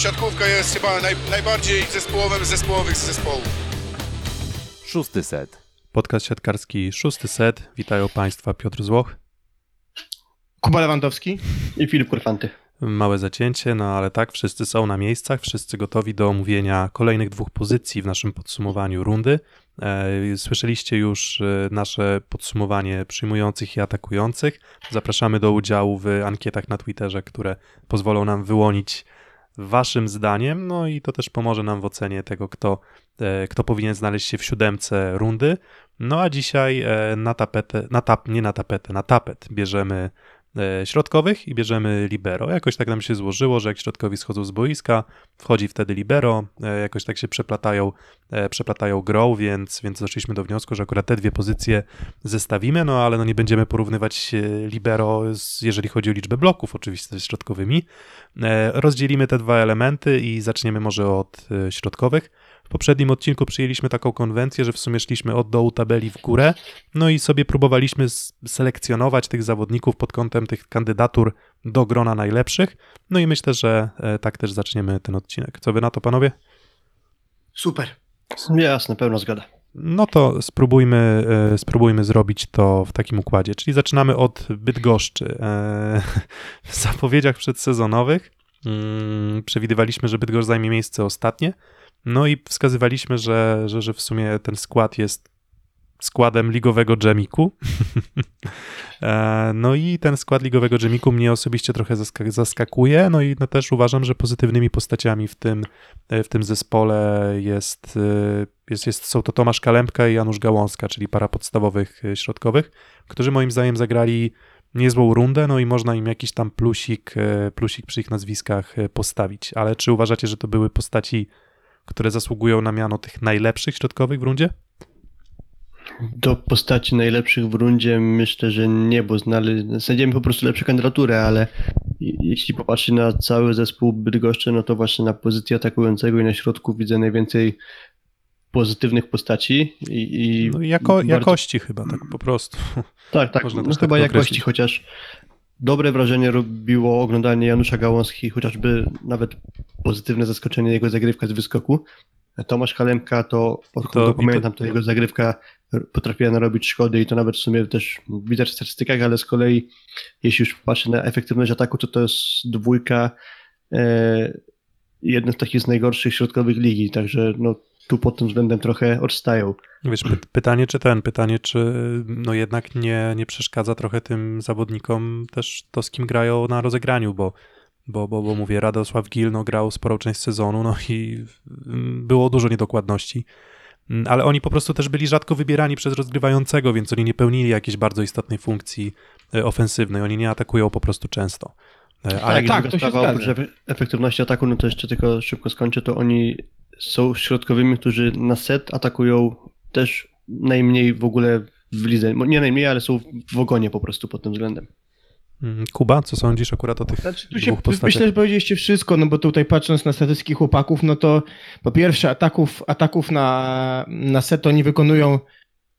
siatkówka jest chyba naj, najbardziej zespołowym z zespołowych z zespołów. Szósty set. Podcast siatkarski Szósty Set. Witają Państwa Piotr Złoch. Kuba Lewandowski. I Filip Kurfanty. Małe zacięcie, no ale tak, wszyscy są na miejscach, wszyscy gotowi do omówienia kolejnych dwóch pozycji w naszym podsumowaniu rundy. E, Słyszeliście już e, nasze podsumowanie przyjmujących i atakujących. Zapraszamy do udziału w ankietach na Twitterze, które pozwolą nam wyłonić waszym zdaniem, no i to też pomoże nam w ocenie tego, kto, e, kto powinien znaleźć się w siódemce rundy. No a dzisiaj e, na tapetę, na tap, nie na tapetę, na tapet bierzemy środkowych i bierzemy libero. Jakoś tak nam się złożyło, że jak środkowi schodzą z boiska, wchodzi wtedy libero, e, jakoś tak się przeplatają, e, przeplatają grą, więc, więc doszliśmy do wniosku, że akurat te dwie pozycje zestawimy, no ale no nie będziemy porównywać e, libero, z, jeżeli chodzi o liczbę bloków oczywiście ze środkowymi. E, Rozdzielimy te dwa elementy i zaczniemy może od e, środkowych. Poprzednim odcinku przyjęliśmy taką konwencję, że w sumie szliśmy od dołu tabeli w górę, no i sobie próbowaliśmy selekcjonować tych zawodników pod kątem tych kandydatur do grona najlepszych. No i myślę, że e, tak też zaczniemy ten odcinek. Co wy na to, panowie? Super. Jasne, pełna zgoda. No to spróbujmy, e, spróbujmy zrobić to w takim układzie. Czyli zaczynamy od Bydgoszczy. E, W zapowiedziach przedsezonowych mm, przewidywaliśmy, że Bydgoszcz zajmie miejsce ostatnie. No i wskazywaliśmy, że, że, że w sumie ten skład jest składem ligowego dżemiku. E, No i ten skład ligowego dżemiku mnie osobiście trochę zaska- zaskakuje, no i no też uważam, że pozytywnymi postaciami w tym, w tym zespole jest, e, jest, jest, są to Tomasz Kalempka i Janusz Gałązka, czyli para podstawowych e, środkowych, którzy moim zdaniem zagrali niezłą rundę, no i można im jakiś tam plusik, e, plusik przy ich nazwiskach e, postawić. Ale czy uważacie, że to były postaci, które zasługują na miano tych najlepszych środkowych w rundzie? Do postaci najlepszych w rundzie myślę, że nie, bo znali, znajdziemy po prostu lepsze kandydatury, ale jeśli popatrzy na cały zespół Bydgoszczy, no to właśnie na pozycji atakującego i na środku widzę najwięcej pozytywnych postaci i, i No, jako, bardzo- jakości chyba, tak po prostu. Tak, tak, Można no tak chyba to jakości, chociaż dobre wrażenie robiło oglądanie Janusza Gałązki, chociażby nawet pozytywne zaskoczenie jego zagrywka z wyskoku. Tomasz Kalemka to, odkąd to- pamiętam, to jego zagrywka potrafiła narobić szkody i to nawet w sumie też widać w statystykach, ale z kolei jeśli już patrzę na efektywność ataku, to to jest dwójka e, jeden z takich z najgorszych środkowych ligi, także no tu pod tym względem trochę odstają. Wiesz, py- pytanie czy ten, pytanie czy no jednak nie, nie przeszkadza trochę tym zawodnikom też to, z kim grają na rozegraniu, bo, bo, bo, bo mówię, Radosław Gil no, grał sporą część sezonu, no i było dużo niedokładności. Mm, Ale oni po prostu też byli rzadko wybierani przez rozgrywającego, więc oni nie pełnili jakiejś bardzo istotnej funkcji e, ofensywnej. Oni nie atakują po prostu często. E, Ale Ale tak, tak, to się zgadza. efektywności ataku, no to jeszcze tylko szybko skończę, to oni są środkowymi, którzy na set atakują też najmniej w ogóle w lidze. Nie najmniej, ale są w ogonie po prostu pod tym względem. Mm, Kuba, co sądzisz akurat o tych Znaczy, tu się, dwóch postaciach? myślę, że powiedzieliście wszystko, no bo tutaj patrząc na statystyki chłopaków, no to po pierwsze ataków, ataków na, na set oni wykonują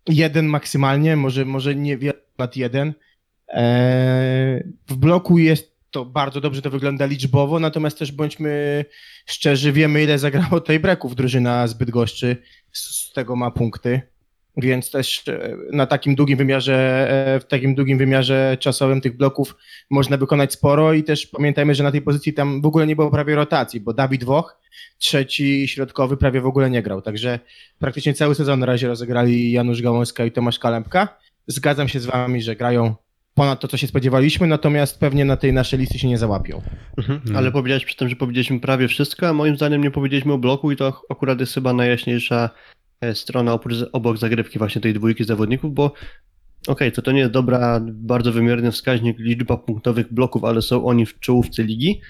jeden maksymalnie, może, może nie nad jeden. Eee, w bloku jest to bardzo dobrze to wygląda liczbowo, natomiast też bądźmy szczerzy, wiemy ile zagrało tiebreaków drużyna z Bydgoszczy, z, z tego ma punkty. Więc też e, na takim długim wymiarze, e, w takim długim wymiarze czasowym tych bloków można wykonać sporo i też pamiętajmy, że na tej pozycji tam w ogóle nie było prawie rotacji, bo Dawid Woch, trzeci środkowy, prawie w ogóle nie grał. Także praktycznie cały sezon na razie rozegrali Janusz Gałązka i Tomasz Kalempka. Zgadzam się z wami, że grają ponad to, co się spodziewaliśmy, natomiast pewnie na tej naszej listy się nie załapią. Mhm. Hmm. Ale powiedziałeś przy tym, że powiedzieliśmy prawie wszystko, a moim zdaniem nie powiedzieliśmy o bloku i to akurat jest chyba najjaśniejsza e, strona oprócz, obok zagrywki właśnie tej dwójki zawodników, bo okej, to to nie jest dobra, bardzo wymierny wskaźnik liczba punktowych bloków, ale są oni w czołówce ligi,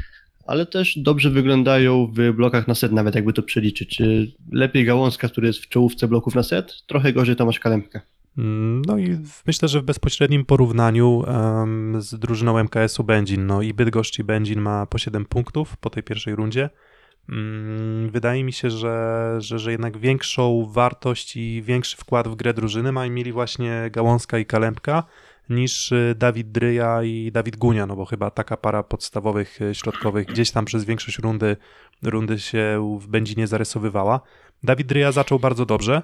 ale też dobrze wyglądają w blokach na set, nawet jakby to przeliczyć. Czy lepiej Gałązka, który jest w czołówce bloków na set, trochę gorzej Tomasz Kalempka. No i myślę, że w bezpośrednim porównaniu em, z drużyną MKS-u Będzin, no i Bydgoszcz i Będzin ma po 7 punktów po tej pierwszej rundzie. Mm, Wydaje mi się, że, że, że jednak większą wartość i większy wkład w grę drużyny mają mieli właśnie Gałązka i Kalempka. niż y, Dawid Dryja i Dawid Gunia, no bo chyba taka para podstawowych y, środkowych gdzieś tam przez większość rundy, rundy się w Będzinie zarysowywała. Dawid Dryja zaczął bardzo dobrze,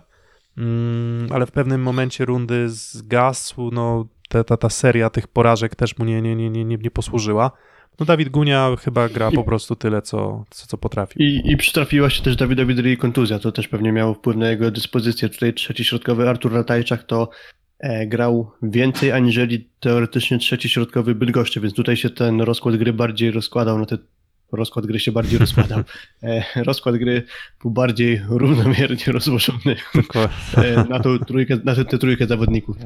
mm, ale w pewnym momencie rundy zgasł, no ta, ta, ta seria tych porażek też mu nie, nie, nie, nie, nie nie posłużyła. No Dawid Gunia chyba gra po prostu tyle, co, co, co potrafi. I, I przytrafiła się też Dawidowi Dryi kontuzja, to też pewnie miało wpływ na jego dyspozycję. Tutaj trzeci środkowy Artur Ratajczak to e, grał więcej aniżeli teoretycznie trzeci środkowy Bydgoszczy, więc tutaj się ten rozkład gry bardziej rozkładał na te rozkład gry się bardziej rozkładał. E, rozkład gry był bardziej równomiernie rozłożony e, na, tą trójkę, na tę trójkę zawodników.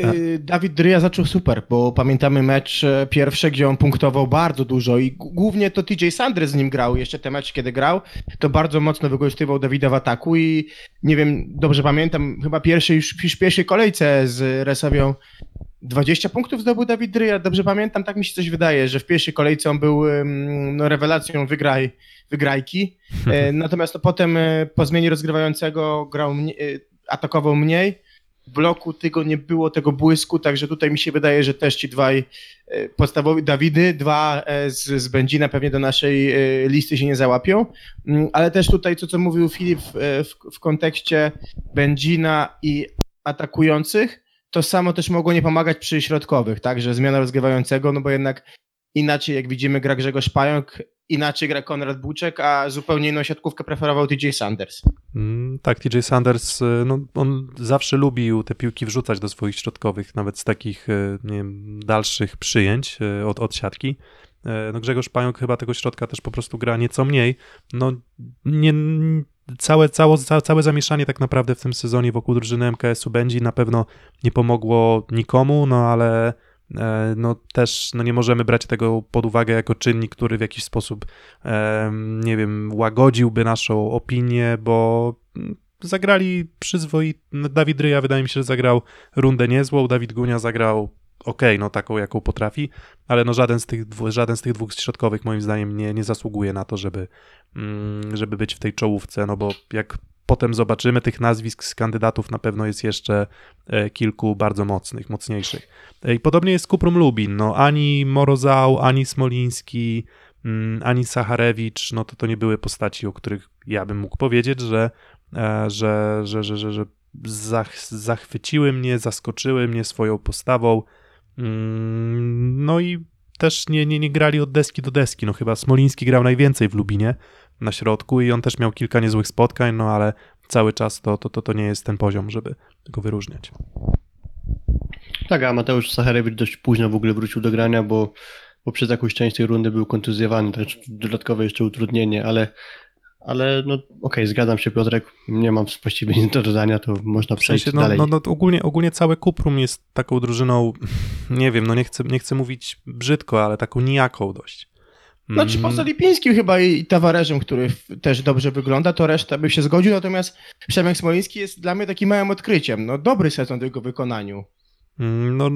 Y, Dawid Dryja zaczął super, bo pamiętamy mecz e, pierwszy, gdzie on punktował bardzo dużo i głównie to TJ Sanders z nim grał. Jeszcze te mecze, kiedy grał, to bardzo mocno wykorzystywał Dawida w ataku i nie wiem, dobrze pamiętam, chyba pierwszy już, już w pierwszej kolejce z Resowią 20 punktów zdobył Dawid Dryja. Dobrze pamiętam, tak mi się coś wydaje, że w pierwszej kolejce on był no, rewelacją wygraj, wygrajki. E, Natomiast to potem e, po zmianie rozgrywającego grał e, atakował mniej. W bloku tego nie było tego błysku, także tutaj mi się wydaje, że też ci dwaj podstawowi Dawidy, dwa z, z Będzina pewnie do naszej listy się nie załapią, Mm, ale też tutaj to, co mówił Filip e, w, w kontekście Będzina i atakujących, to samo też mogło nie pomagać przy środkowych, tak, że zmiana rozgrywającego, no bo jednak inaczej, jak widzimy, gra Grzegorz Pająk, inaczej gra Konrad Buczek, a zupełnie inną siatkówkę preferował TJ Sanders. Mm, Tak, TJ Sanders, y, no, on zawsze lubił te piłki wrzucać do swoich środkowych, nawet z takich y, nie wiem, dalszych przyjęć y, od, od siatki. No Grzegorz Pająk chyba tego środka też po prostu gra nieco mniej. No nie, całe, całe, całe, zamieszanie tak naprawdę w tym sezonie wokół drużyny MKS-u będzie na pewno nie pomogło nikomu, no ale e, no też no nie możemy brać tego pod uwagę jako czynnik, który w jakiś sposób em, nie wiem, łagodziłby naszą opinię, bo mm, zagrali przyzwoit. no, Dawid Ryja wydaje mi się, że zagrał rundę niezłą, Dawid Gunia zagrał okej, no taką jaką potrafi, ale no żaden z tych, żaden z tych dwóch środkowych moim zdaniem nie, nie zasługuje na to, żeby, mm, żeby być w tej czołówce, no bo jak potem zobaczymy tych nazwisk z kandydatów, na pewno jest jeszcze e, kilku bardzo mocnych, mocniejszych. E, I podobnie jest z Kuprum Lubin, no ani Morozał, ani Smoliński, mm, ani Sacharewicz, no to to nie były postaci, o których ja bym mógł powiedzieć, że, e, że, że, że, że, że zach, zachwyciły mnie, zaskoczyły mnie swoją postawą. Mm, No i też nie, nie, nie grali od deski do deski. No chyba Smoliński grał najwięcej w Lubinie na środku i on też miał kilka niezłych spotkań, no ale cały czas to, to, to, to nie jest ten poziom, żeby go wyróżniać. Tak, a Mateusz Sacharewicz dość późno w ogóle wrócił do grania, bo, bo przez jakąś część tej rundy był kontuzjowany, też dodatkowe jeszcze utrudnienie, ale, ale no okej, zgadzam się Piotrek, nie mam właściwie nic do dodania, to można W przejść sensie, no, dalej. no, no ogólnie, ogólnie całe Kuprum jest taką drużyną, nie wiem, no nie chcę, nie chcę mówić brzydko, ale taką nijaką dość. Znaczy Mm, poza Lipińskim chyba i Tawareżem, który w- też dobrze wygląda, to reszta by się zgodził, natomiast Przemek Smoliński jest dla mnie takim małym odkryciem. No dobry sezon w jego wykonaniu. Mm, No,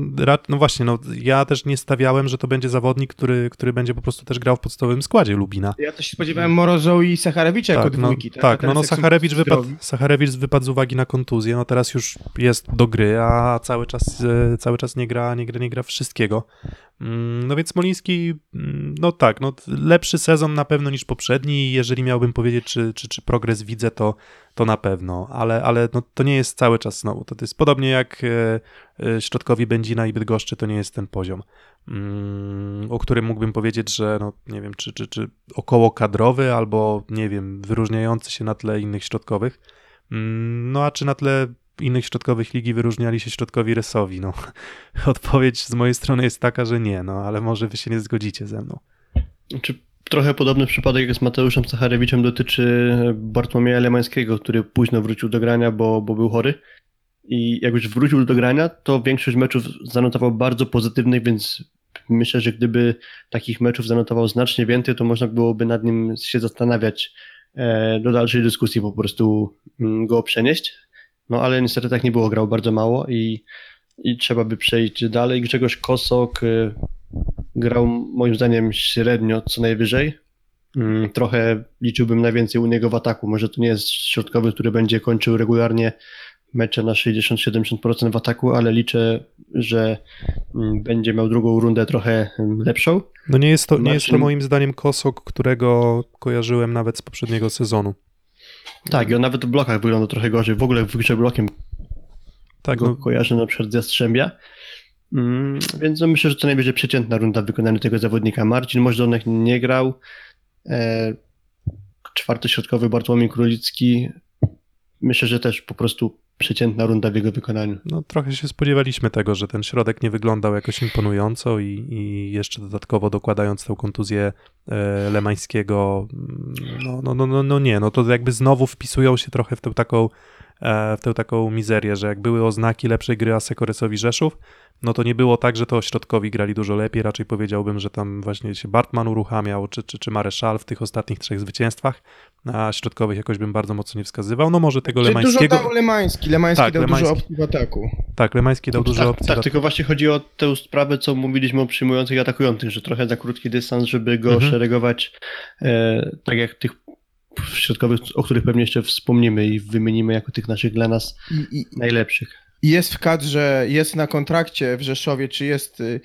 no właśnie, no, ja też nie stawiałem, że to będzie zawodnik, który, który będzie po prostu też grał w podstawowym składzie Lubina. Ja też się spodziewałem Morozą i Sacharewicza jako Tak, no, dwójki. tak, A no, no Sacharewicz, wypadł, Sacharewicz wypadł z uwagi na kontuzję, no teraz już jest do gry, a cały czas, e, cały czas nie gra, nie gra, nie gra wszystkiego. Mm, No więc Smoliński, mm, no tak, no lepszy sezon na pewno niż poprzedni, jeżeli miałbym powiedzieć, czy, czy, czy progres widzę, to, to na pewno, ale, ale no, to nie jest cały czas znowu, to, jest podobnie jak e, e, środkowi Będzina i Bydgoszczy, to nie jest ten poziom, mm, o którym mógłbym powiedzieć, że no nie wiem, czy, czy, czy około kadrowy, albo nie wiem, wyróżniający się na tle innych środkowych, Mm, no a czy na tle innych środkowych ligi wyróżniali się środkowi resowi? No, odpowiedź z mojej strony jest taka, że nie, no ale może wy się nie zgodzicie ze mną. Czy trochę podobny przypadek jak z Mateuszem Sacharewiczem dotyczy Bartłomieja Lemańskiego, który późno wrócił do grania, bo, bo był chory. I jak już wrócił do grania, to większość meczów zanotował bardzo pozytywnych, więc myślę, że gdyby takich meczów zanotował znacznie więcej, to można byłoby nad nim się zastanawiać e, do dalszej dyskusji, po prostu mm, go przenieść. No ale niestety tak nie było, grał bardzo mało i, i trzeba by przejść dalej. Grzegorz Kosok e, grał moim zdaniem średnio, co najwyżej. Mm, Trochę liczyłbym najwięcej u niego w ataku. Może to nie jest środkowy, który będzie kończył regularnie mecze na 60-70% w ataku, ale liczę, że mm, będzie miał drugą rundę trochę mm, lepszą. No nie jest to, nie jest to moim zdaniem Kosok, którego kojarzyłem nawet z poprzedniego sezonu. Tak, i on nawet w blokach wygląda trochę gorzej. W ogóle w grze blokiem Tak, go no, kojarzę na przykład z Jastrzębia. Mm, więc no myślę, że to najwyżej przeciętna runda w wykonaniu tego zawodnika. Marcin Możdonek nie grał. E, czwarty środkowy Bartłomiej Królicki. Myślę, że też po prostu przeciętna runda w jego wykonaniu. no trochę się spodziewaliśmy tego, że ten środek nie wyglądał jakoś imponująco i, i jeszcze dodatkowo dokładając tę kontuzję e, Lemańskiego, mm, no, no, no, no, no nie, no to jakby znowu wpisują się trochę w tę taką w tę taką mizerię, że jak były oznaki lepszej gry Asekoresowi Rzeszów, no to nie było tak, że to środkowi grali dużo lepiej, raczej powiedziałbym, że tam właśnie się Bartman uruchamiał, czy, czy, czy Mareszal w tych ostatnich trzech zwycięstwach, a środkowych jakoś bym bardzo mocno nie wskazywał, no może tego Czy dużo Lemańskiego, dał Lemański. Lemański Tak, dał dużo Lemański. opcji w ataku. tak, Lemański dał dużo tak, opcji. tak, tylko właśnie chodzi o tę sprawę, co mówiliśmy o przyjmujących i atakujących, że trochę za krótki dystans, żeby go Mhm. szeregować, e, tak jak tych środkowych, o których pewnie jeszcze wspomnimy i wymienimy jako tych naszych dla nas I, i, najlepszych. jest w kadrze, jest na kontrakcie w Rzeszowie, czy jest y,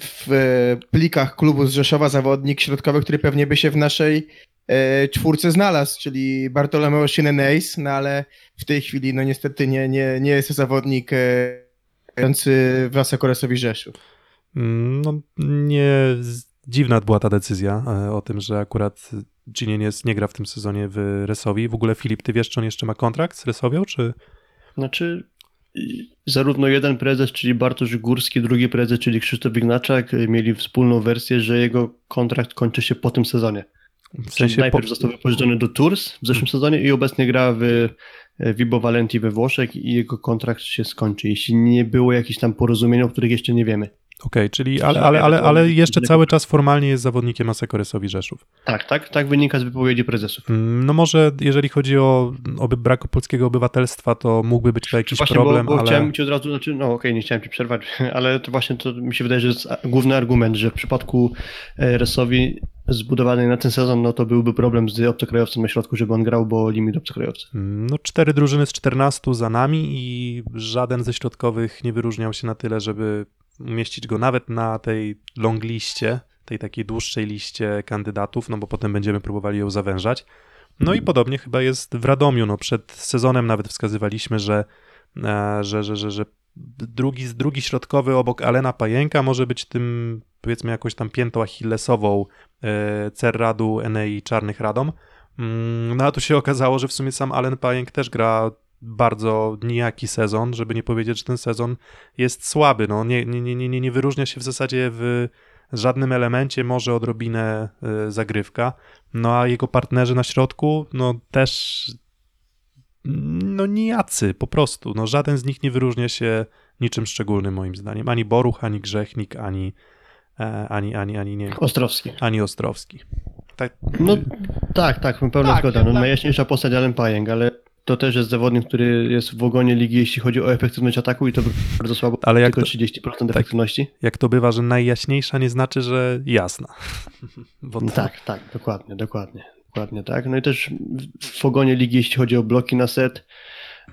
w e, plikach klubu z Rzeszowa zawodnik środkowy, który pewnie by się w naszej e, czwórce znalazł, czyli Bartolomeo Sieneneis, no ale w tej chwili no niestety nie, nie, nie jest to zawodnik grający w Asekoresowi Rzeszów. Mm, No, nie, dziwna była ta decyzja e, o tym, że akurat Ginienies nie gra w tym sezonie w Resowi. W ogóle Filip, ty wiesz, czy on jeszcze ma kontrakt z Resowią, czy... Znaczy, zarówno jeden prezes, czyli Bartosz Górski, drugi prezes, czyli Krzysztof Ignaczak, y, mieli wspólną wersję, że jego kontrakt kończy się po tym sezonie. W sensie po, najpierw został wypożyczony do Tours w zeszłym sezonie i obecnie gra w e, Vibo Valenti we Włoszech i jego kontrakt się skończy, jeśli nie było jakichś tam porozumień, o których jeszcze nie wiemy. Okej, czyli, ale, ale, ale, ale jeszcze cały czas formalnie jest zawodnikiem Asekoresowi Rzeszów. Tak, tak, tak wynika z wypowiedzi prezesów. Mm, No może jeżeli chodzi o, o brak polskiego obywatelstwa, to mógłby być to jakiś Właśnie, problem, bo, bo ale... chciałem ci od razu, znaczy, no okej, nie chciałem ci przerwać, ale to właśnie to mi się wydaje, że jest główny argument, że w przypadku e, Resowi zbudowanej na ten sezon, no to byłby problem z obcokrajowcem na środku, żeby on grał, bo limit obcokrajowca. Mm, No, cztery drużyny z 14 za nami i żaden ze środkowych nie wyróżniał się na tyle, żeby umieścić go nawet na tej long liście, tej takiej dłuższej liście kandydatów, no bo potem będziemy próbowali ją zawężać. No i podobnie chyba jest w Radomiu. No przed sezonem nawet wskazywaliśmy, że, e, że, że, że, że drugi, drugi środkowy obok Alena Pajęka może być tym, powiedzmy, jakąś tam piętą achillesową e, Cerradu, Enei Czarnych Radom. Mm, No a tu się okazało, że w sumie sam Allen Pajęk też gra bardzo nijaki sezon, żeby nie powiedzieć, że ten sezon jest słaby. No, nie, nie, nie, nie, nie wyróżnia się w zasadzie w żadnym elemencie, może odrobinę y, zagrywka. No a jego partnerzy na środku, no też no nijacy po prostu. No, żaden z nich nie wyróżnia się niczym szczególnym moim zdaniem. Ani Boruch, ani Grzechnik, ani, e, ani, ani, ani, nie, Ostrowski. ani Ostrowski. Tak, No tak, tak, pełna Tak, zgoda. No, tak. najjaśniejsza postać Allen Pajęk, ale to też jest zawodnik, który jest w ogonie ligi, jeśli chodzi o efektywność ataku i to bardzo słabo, Ale jak tylko to- 30% efektywności. jak to bywa, że najjaśniejsza nie znaczy, że jasna. Bo to, Tak, tak, dokładnie, dokładnie. Dokładnie tak. No i też w- ogonie ligi, jeśli chodzi o bloki na set,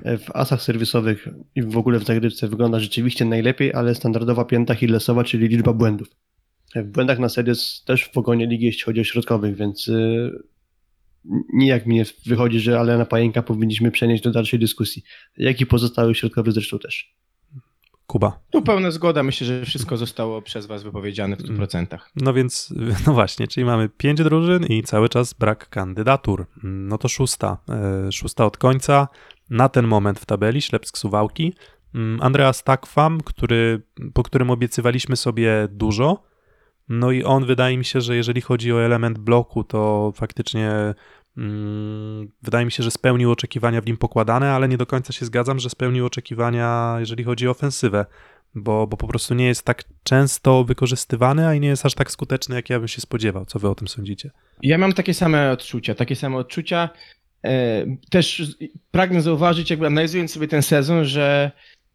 e, w asach serwisowych i w ogóle w zagrywce wygląda rzeczywiście najlepiej, ale standardowa pięta Hillesowa, czyli liczba błędów. E, W błędach na set jest też w ogonie ligi, jeśli chodzi o środkowych, więc y, nijak mi nie wychodzi, że Alena Pajęka powinniśmy przenieść do dalszej dyskusji. Jak i pozostałych środkowych zresztą też. Kuba. Tu pełna zgoda, myślę, że wszystko zostało przez was wypowiedziane w 100%. No więc, no właśnie, czyli mamy pięć drużyn i cały czas brak kandydatur. No to szósta, e, szósta od końca. Na ten moment w tabeli Ślepsk Suwałki. Mm, Andreas Takwam, który, po którym obiecywaliśmy sobie dużo. No i on wydaje mi się, że jeżeli chodzi o element bloku, to faktycznie mm, wydaje mi się, że spełnił oczekiwania w nim pokładane, ale nie do końca się zgadzam, że spełnił oczekiwania, jeżeli chodzi o ofensywę bo, bo po prostu nie jest tak często wykorzystywany, a i nie jest aż tak skuteczny, jak ja bym się spodziewał. Co wy o tym sądzicie? Ja mam takie same odczucia, takie same odczucia. E, Też pragnę zauważyć, jakby analizując sobie ten sezon, że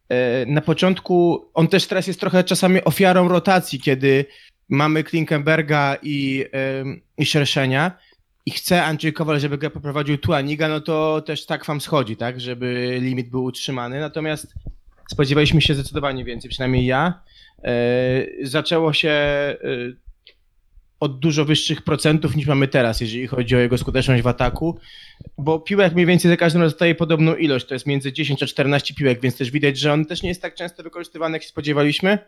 e, na początku on też teraz jest trochę czasami ofiarą rotacji, kiedy mamy Klinkenberga i, em, i Szerszenia i chce Andrzej Kowal, żeby go poprowadził Tuaniga, no to też tak wam schodzi, tak, żeby limit był utrzymany. Natomiast spodziewaliśmy się zdecydowanie więcej, przynajmniej ja. E, zaczęło się e, od dużo wyższych procentów niż mamy teraz, jeżeli chodzi o jego skuteczność w ataku, bo piłek mniej więcej za każdym razem dostaje podobną ilość, to jest między 10 a 14 piłek, więc też widać, że on też nie jest tak często wykorzystywany, jak się spodziewaliśmy.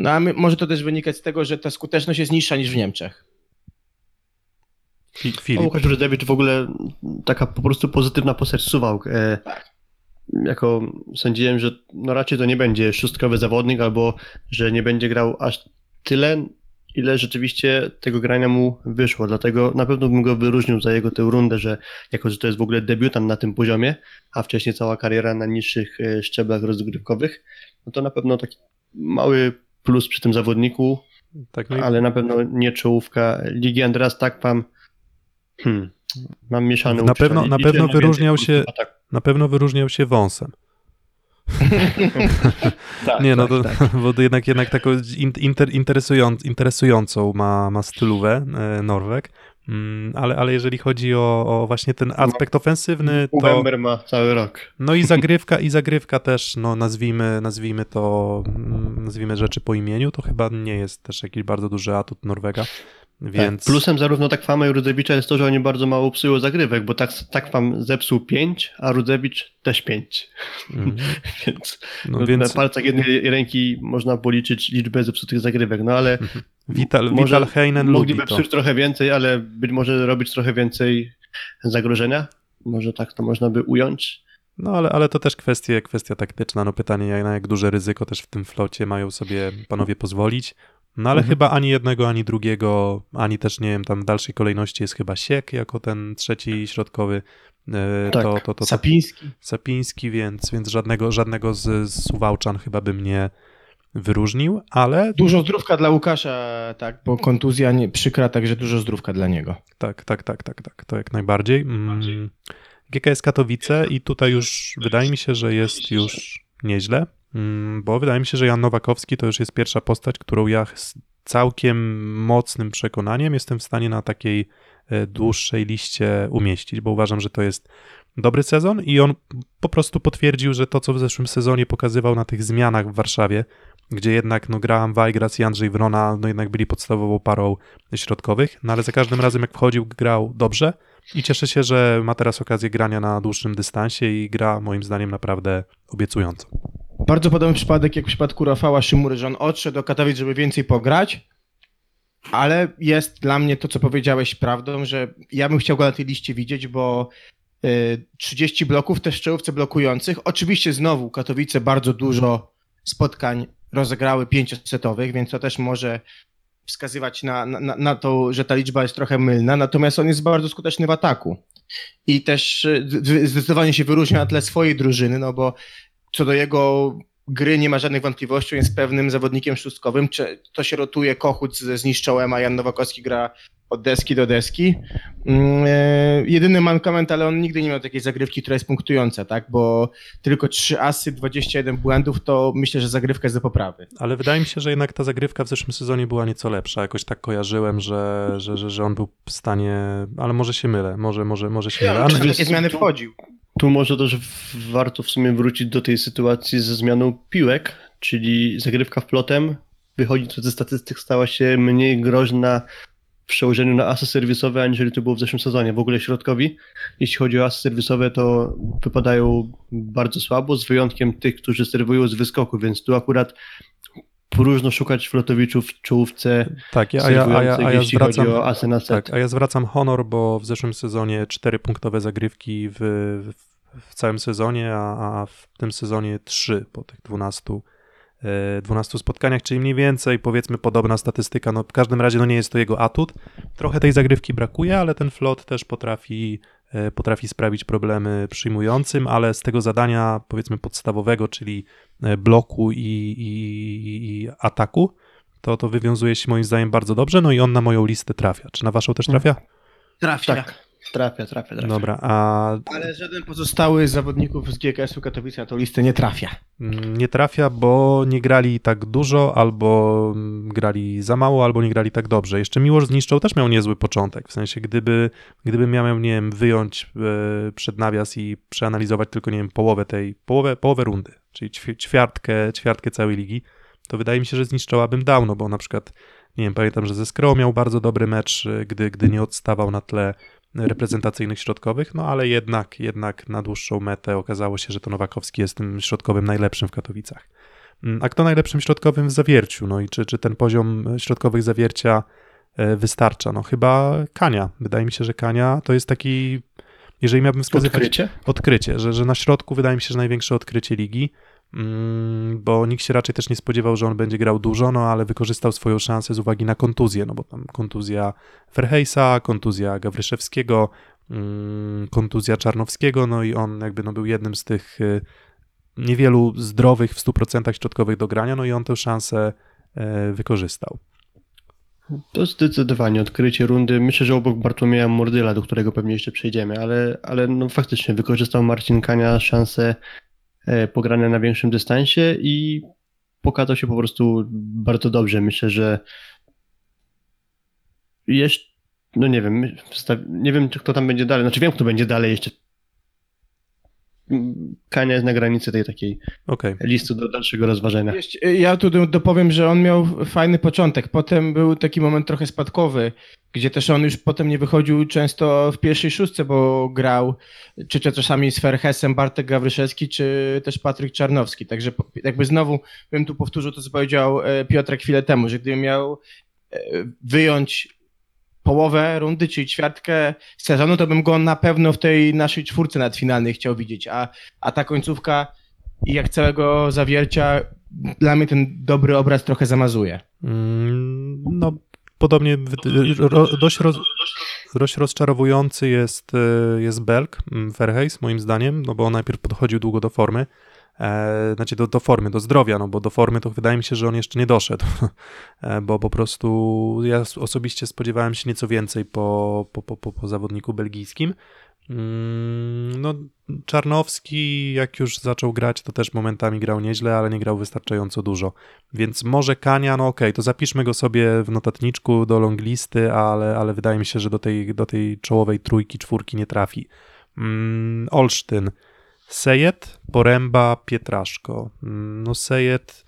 No a my, może to też wynikać z tego, że ta skuteczność jest niższa niż w Niemczech. Filip. Łukasz Rudewicz w ogóle taka po prostu pozytywna postać Suwałk. E, Tak. Jako sądziłem, że no raczej to nie będzie szóstkowy zawodnik, albo że nie będzie grał aż tyle, ile rzeczywiście tego grania mu wyszło. Dlatego na pewno bym go wyróżnił za jego tę rundę, że jako, że to jest w ogóle debiutant na tym poziomie, a wcześniej cała kariera na niższych e, szczeblach rozgrywkowych, no to na pewno taki mały plus przy tym zawodniku, Tak, no ale na pewno nie czołówka ligi. A teraz tak mam. Hmm, mam mieszane Na pewno- na pewno wyróżniał się- w ataku. na pewno wyróżniał się wąsem. Tak, Nie, no tak, to, tak. bo jednak, jednak taką in- inter, interesują, interesującą ma, ma stylówę e, Norweg, mm, ale, ale jeżeli chodzi o, o właśnie ten aspekt ofensywny, to November ma cały rok. no i zagrywka, i zagrywka też, no nazwijmy, nazwijmy to, mm, nazwijmy rzeczy po imieniu, to chyba nie jest też jakiś bardzo duży atut Norwega, więc... Tak. Plusem zarówno Takwama i Rudzewicza jest to, że oni bardzo mało psują zagrywek, bo tak, Takwam zepsuł 5, a Rudzewicz też 5. Mhm. Więc, No na więc palcach jednej ręki można policzyć liczbę zepsutych zagrywek. No ale Vital, może Vital Heinen mogliby psuć trochę więcej, ale być może robić trochę więcej zagrożenia. Może tak to można by ująć. No ale, ale to też kwestie, kwestia taktyczna. No pytanie, na jak duże ryzyko też w tym flocie mają sobie panowie pozwolić. No ale Mhm. chyba ani jednego, ani drugiego, ani też nie wiem, tam w dalszej kolejności jest chyba Siek jako ten trzeci środkowy. E, Tak. To, to, to, Sapiński. Sapiński, więc, więc żadnego, żadnego z, z Suwałczan chyba bym nie wyróżnił, ale Dużo zdrówka dla Łukasza, tak, bo kontuzja nie, przykra, także dużo zdrówka dla niego. Tak, tak, tak, tak, tak, to jak najbardziej. Mm, GKS Katowice i tutaj już wydaje mi się, że jest już nieźle, bo wydaje mi się, że Jan Nowakowski to już jest pierwsza postać, którą ja z całkiem mocnym przekonaniem jestem w stanie na takiej e, dłuższej liście umieścić, bo uważam, że to jest dobry sezon i on po prostu potwierdził, że to, co w zeszłym sezonie pokazywał na tych zmianach w Warszawie, gdzie jednak no, Graham Weigras i Andrzej Wrona no, jednak byli podstawową parą środkowych, no ale za każdym razem jak wchodził, grał dobrze i cieszę się, że ma teraz okazję grania na dłuższym dystansie i gra moim zdaniem naprawdę obiecująco. Bardzo podobny przypadek jak w przypadku Rafała Szymury, że on odszedł do Katowic, żeby więcej pograć, ale jest dla mnie to, co powiedziałeś prawdą, że ja bym chciał go na tej liście widzieć, bo y, 30 bloków też w czołówce blokujących. Oczywiście znowu Katowice bardzo dużo spotkań rozegrały pięciosetowych, więc to też może wskazywać na, na, na to, że ta liczba jest trochę mylna, natomiast on jest bardzo skuteczny w ataku. I też y, zdecydowanie się wyróżnia na tle swojej drużyny, no bo co do jego gry nie ma żadnych wątpliwości, jest pewnym zawodnikiem szóstkowym. Czy to się rotuje Kochut ze zniszczołem, a Jan Nowakowski gra od deski do deski. Mm, e, jedyny mankament, ale on nigdy nie miał takiej zagrywki, która jest punktująca, tak? Bo tylko 3 asy, 21 błędów, to myślę, że zagrywka jest do poprawy. Ale wydaje mi się, że jednak ta zagrywka w zeszłym sezonie była nieco lepsza. Jakoś tak kojarzyłem, że, że, że, że on był w stanie, ale może się mylę, może, może, może się mylę. Ja, Ale, takie zmiany wchodził. Tu może też warto w sumie wrócić do tej sytuacji ze zmianą piłek, czyli zagrywka w plotem. Wychodzi to ze statystyk stała się mniej groźna w przełożeniu na asy serwisowe, aniżeli to było w zeszłym sezonie. W ogóle środkowi, jeśli chodzi o asy serwisowe, to wypadają bardzo słabo, z wyjątkiem tych, którzy serwują z wyskoku, więc tu akurat próżno szukać flotowiczów w czołówce tak, ja, a, ja, a, ja, a ja jeśli zwracam, chodzi o asy na set. Tak, a ja zwracam honor, bo w zeszłym sezonie 4 punktowe zagrywki w, w, w całym sezonie, a, a w tym sezonie 3 po tych 12, e, 12 spotkaniach, czyli mniej więcej powiedzmy podobna statystyka. No, w każdym razie no, nie jest to jego atut. Trochę tej zagrywki brakuje, ale ten flot też potrafi, e, potrafi sprawić problemy przyjmującym, ale z tego zadania powiedzmy podstawowego, czyli e, bloku i, i, i ataku, to, to wywiązuje się moim zdaniem bardzo dobrze, no i on na moją listę trafia. Czy na waszą też trafia? Trafia. Tak. Trafia, trafia, trafia. Dobra, a Ale żaden pozostały z zawodników z GKS-u Katowice na tą listę nie trafia. mm, nie trafia, bo nie grali tak dużo, albo mm, grali za mało, albo nie grali tak dobrze. Jeszcze Miłosz zniszczał też miał niezły początek, w sensie gdyby, gdyby miał, nie wiem, wyjąć e, przed nawias i przeanalizować tylko, nie wiem, połowę tej, połowę, połowę rundy, czyli ćwi- ćwiartkę, ćwiartkę całej ligi, to wydaje mi się, że zniszczałabym dawno, bo na przykład, nie wiem, pamiętam, że ze Skro miał bardzo dobry mecz, e, gdy, gdy nie odstawał na tle reprezentacyjnych środkowych, no ale jednak, jednak na dłuższą metę okazało się, że to Nowakowski jest tym środkowym najlepszym w Katowicach. Mm, A kto najlepszym środkowym w zawierciu? No i czy, czy ten poziom środkowych zawiercia e, wystarcza? No chyba Kania. Wydaje mi się, że Kania to jest taki, jeżeli miałbym wskazywać Odkrycie? odkrycie, że, że na środku wydaje mi się, że największe odkrycie ligi, bo nikt się raczej też nie spodziewał, że on będzie grał dużo, no ale wykorzystał swoją szansę z uwagi na kontuzję, no bo tam kontuzja Ferhejsa, kontuzja Gawryszewskiego, mm, kontuzja Czarnowskiego, no i on jakby no, był jednym z tych y, niewielu zdrowych w 100% środkowych do grania, no i on tę szansę e, wykorzystał. To zdecydowanie odkrycie rundy. Myślę, że obok Bartłomieja Mordyla, do którego pewnie jeszcze przejdziemy, ale, ale no faktycznie wykorzystał Marcin Kania szansę e, pogrania na większym dystansie i pokazał się po prostu bardzo dobrze. Myślę, że jeszcze, no nie wiem, nie wiem, kto tam będzie dalej. Znaczy wiem, kto będzie dalej jeszcze. Kania jest na granicy tej takiej Okej. listy do dalszego rozważenia. Jeszcze, Ja tu do- dopowiem, że on miał fajny początek. Potem był taki moment trochę spadkowy, gdzie też on już potem nie wychodził często w pierwszej szóstce, bo grał czy to czasami z Ferhesem, Bartek Gawryszewski, czy też Patryk Czarnowski. Także jakby znowu bym tu powtórzył to, co powiedział e, Piotrek chwilę temu, że gdybym miał e, wyjąć połowę rundy, czyli ćwiartkę sezonu, to bym go na pewno w tej naszej czwórce nadfinalnej chciał widzieć, a, a ta końcówka i jak całego zawiercia dla mnie ten dobry obraz trochę zamazuje. Mm, No, podobnie w- ro, dość, roz, dość rozczarowujący jest, e, jest Belk, mm, Verhees, moim zdaniem, no bo on najpierw podchodził długo do formy, e, znaczy do, do formy, do zdrowia, no bo do formy to wydaje mi się, że on jeszcze nie doszedł, e, bo po prostu ja osobiście spodziewałem się nieco więcej po, po, po, po, po zawodniku belgijskim. Mm, No, Czarnowski, jak już zaczął grać, to też momentami grał nieźle, ale nie grał wystarczająco dużo. Więc może Kania, no okej, to zapiszmy go sobie w notatniczku do longlisty, ale, ale wydaje mi się, że do tej, do tej czołowej trójki, czwórki nie trafi. Mm, Olsztyn, Sejet, Poręba, Pietraszko. Mm, No Sejet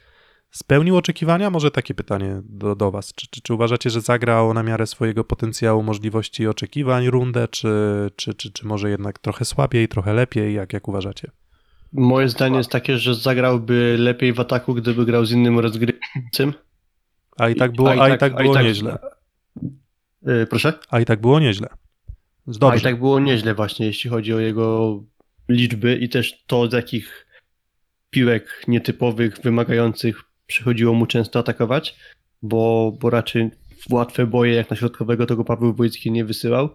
spełnił oczekiwania? Może takie pytanie do, do was. Czy, czy, czy uważacie, że zagrał na miarę swojego potencjału, możliwości i oczekiwań rundę, czy, czy, czy, czy może jednak trochę słabiej, trochę lepiej? Jak, jak uważacie? Moje zdanie jest takie, że zagrałby lepiej w ataku, gdyby grał z innym rozgrywcym. A i tak było, a i tak, było nieźle. Yy, proszę? A i tak było nieźle. A Dobrze. i tak było nieźle właśnie, jeśli chodzi o jego liczby i też to, z jakich piłek nietypowych, wymagających przychodziło mu często atakować, bo, bo raczej w łatwe boje jak na środkowego tego Paweł Wojcki nie wysyłał.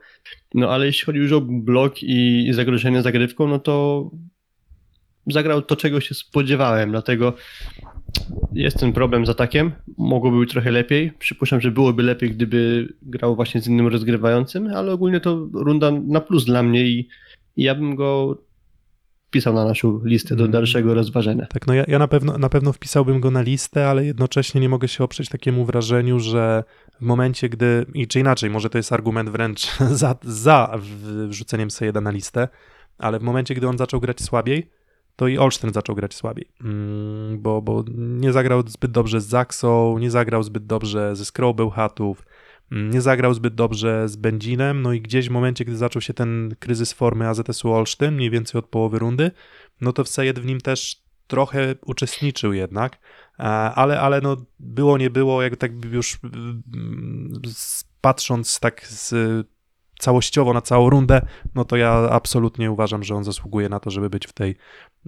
No ale jeśli chodzi już o blok i, zagrożenie zagrywką, no to zagrał to, czego się spodziewałem, dlatego jest ten problem z atakiem. Mogłoby być trochę lepiej. Przypuszczam, że byłoby lepiej, gdyby grał właśnie z innym rozgrywającym, ale ogólnie to runda na plus dla mnie i ja bym go wpisał na naszą listę do Mm. dalszego rozważenia. Tak, no ja, ja na, pewno, na pewno wpisałbym go na listę, ale jednocześnie nie mogę się oprzeć takiemu wrażeniu, że w momencie, gdy, i czy inaczej, może to jest argument wręcz za, za wrzuceniem Sejeda na listę, ale w momencie, gdy on zaczął grać słabiej, to i Olsztyn zaczął grać słabiej, mm, bo, bo nie zagrał zbyt dobrze z Zaksą, nie zagrał zbyt dobrze ze Skrobel Hatów, mm, nie zagrał zbyt dobrze z Będzinem, no i gdzieś w momencie, gdy zaczął się ten kryzys formy AZS-u Olsztyn, mniej więcej od połowy rundy, no to Sejed w nim też trochę uczestniczył jednak, e, ale, ale no było, nie było, jak tak już patrząc tak z, całościowo na całą rundę, no to ja absolutnie uważam, że on zasługuje na to, żeby być w tej,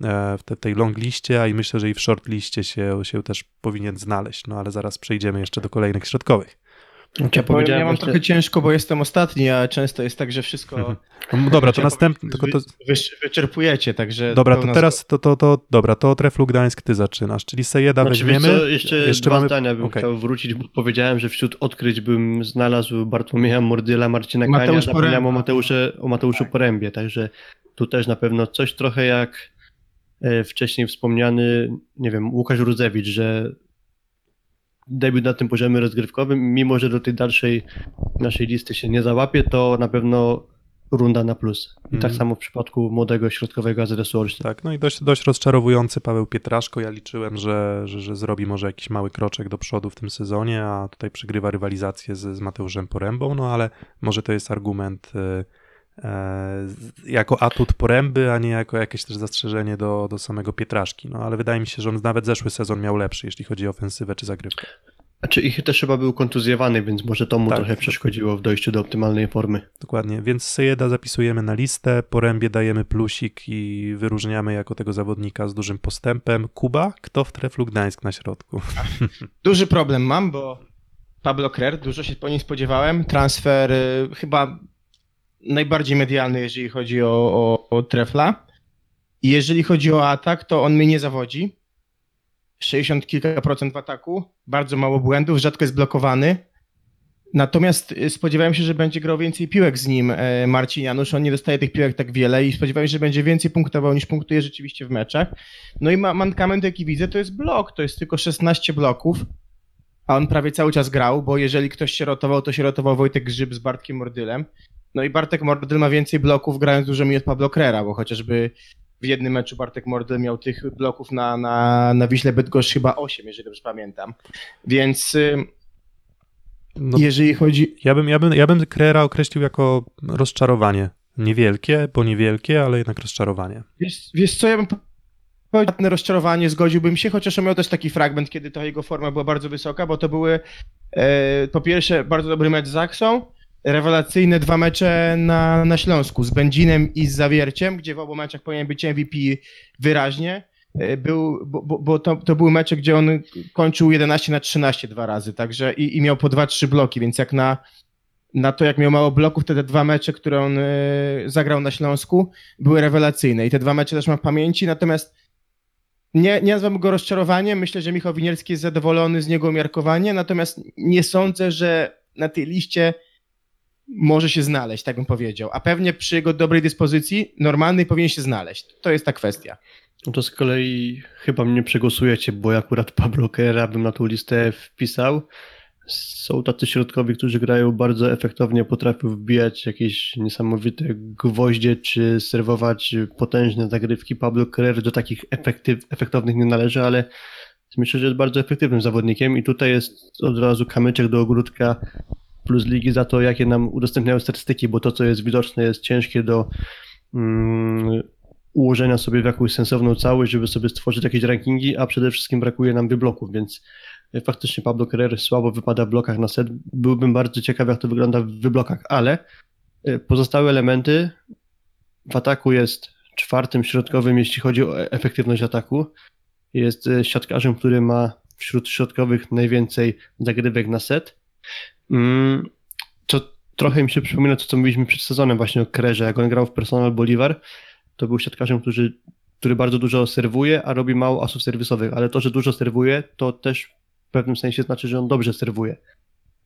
e, w te, tej long liście, a i myślę, że i w short liście się, się też powinien znaleźć, no ale zaraz przejdziemy jeszcze do kolejnych środkowych. Ja, powiem, ja mam trochę ciężko, bo jestem ostatni, a często jest tak, że wszystko Mhm. No, dobra, to następny. Tylko to, wy, wy, wyczerpujecie, także... dobra, to teraz to, to, to, dobra, to od Reflu Gdańsk ty zaczynasz, czyli Sejeda Znaczy, weźmiemy. co, jeszcze, dwa mamy- zdania bym okej. chciał wrócić, bo powiedziałem, że wśród odkryć bym znalazł Bartłomieja Mordyla, Marcina Mateusz Kania, zapomniałem o Poręba. Mateuszu, o Mateuszu Porębie, także tu też na pewno coś trochę jak e, wcześniej wspomniany, nie wiem, Łukasz Rudzewicz, że debiut na tym poziomie rozgrywkowym, mimo że do tej dalszej naszej listy się nie załapie, to na pewno runda na plus. I tak Mhm. samo w przypadku młodego środkowego AZS-u Olsztyn. Tak, no i dość, dość rozczarowujący Paweł Pietraszko. Ja liczyłem, że, że, że zrobi może jakiś mały kroczek do przodu w tym sezonie, a tutaj przegrywa rywalizację z, z Mateuszem Porębą, no ale może to jest argument z- jako atut Poręby, a nie jako jakieś też zastrzeżenie do, do samego Pietraszki. No ale wydaje mi się, że on nawet zeszły sezon miał lepszy, jeśli chodzi o ofensywę czy zagrywkę. Znaczy ich też chyba był kontuzjowany, więc może to mu Tak. trochę przeszkodziło w dojściu do optymalnej formy. Dokładnie, więc Sejeda zapisujemy na listę, Porębie dajemy plusik i wyróżniamy jako tego zawodnika z dużym postępem. Kuba, kto w treflu Gdańsk na środku? Duży problem mam, bo Pablo Krer, dużo się po nim spodziewałem. Transfer y, chyba najbardziej medialny, jeżeli chodzi o, o, o Trefla. Jeżeli chodzi o atak, to on mnie nie zawodzi. 60 kilka procent w ataku, bardzo mało błędów, rzadko jest blokowany. Natomiast y, spodziewałem się, że będzie grał więcej piłek z nim e, Marcin Janusz. On nie dostaje tych piłek tak wiele i spodziewałem się, że będzie więcej punktował niż punktuje rzeczywiście w meczach. No i ma, mankament, jaki widzę, to jest blok. To jest tylko 16 bloków, a on prawie cały czas grał, bo jeżeli ktoś się rotował, to się rotował Wojtek Grzyb z Bartkiem Mordylem. No i Bartek Mordyl ma więcej bloków grając dużo od Pablo Krera, bo chociażby w jednym meczu Bartek Mordyl miał tych bloków na, na, na Wiśle Bydgoszcz chyba 8, jeżeli dobrze pamiętam. Więc y, No, jeżeli chodzi... Ja bym, ja bym, ja bym Krera określił jako rozczarowanie. Niewielkie, bo niewielkie, ale jednak rozczarowanie. Wiesz, wiesz co, ja bym powiedział, na rozczarowanie zgodziłbym się, chociaż on miał też taki fragment, kiedy ta jego forma była bardzo wysoka, bo to były e, po pierwsze bardzo dobry mecz z Zaksą, rewelacyjne dwa mecze na, na Śląsku z Będzinem i z Zawierciem, gdzie w obu meczach powinien być MVP wyraźnie. E, Był, bo, bo, bo to, to były mecze, gdzie on kończył 11 na 13 dwa razy, także i, i miał po 2-3 bloki, więc jak na, na to, jak miał mało bloków, te, dwa mecze, które on e, zagrał na Śląsku, były rewelacyjne i te dwa mecze też mam w pamięci, natomiast nie, nie nazwam go rozczarowaniem, myślę, że Michał Winierski jest zadowolony z niego umiarkowanie, natomiast nie sądzę, że na tej liście może się znaleźć, tak bym powiedział, a pewnie przy jego dobrej dyspozycji normalnej powinien się znaleźć. To jest ta kwestia. No to z kolei chyba mnie przegłosujecie, bo ja akurat Pablo Kera bym na tą listę wpisał. Są tacy środkowi, którzy grają bardzo efektownie, potrafią wbijać jakieś niesamowite gwoździe, czy serwować potężne zagrywki. Pablo Kerrer do takich efektyw, efektownych nie należy, ale myślę, że jest bardzo efektywnym zawodnikiem i tutaj jest od razu kamyczek do ogródka plus ligi za to, jakie nam udostępniają statystyki, bo to, co jest widoczne, jest ciężkie do mm, ułożenia sobie w jakąś sensowną całość, żeby sobie stworzyć jakieś rankingi, a przede wszystkim brakuje nam wybloków, więc e, faktycznie Pablo Carrer słabo wypada w blokach na set. Byłbym bardzo ciekaw, jak to wygląda w wyblokach, ale e, pozostałe elementy w ataku jest czwartym środkowym, jeśli chodzi o e- efektywność ataku. Jest siatkarzem, który ma wśród środkowych najwięcej zagrywek na set. Mm, To trochę mi się przypomina to, co mówiliśmy przed sezonem właśnie o Krerze, jak on grał w Personal Bolivar, to był siatkarzem, który, który bardzo dużo serwuje, a robi mało asów serwisowych, ale to, że dużo serwuje, to też w pewnym sensie znaczy, że on dobrze serwuje.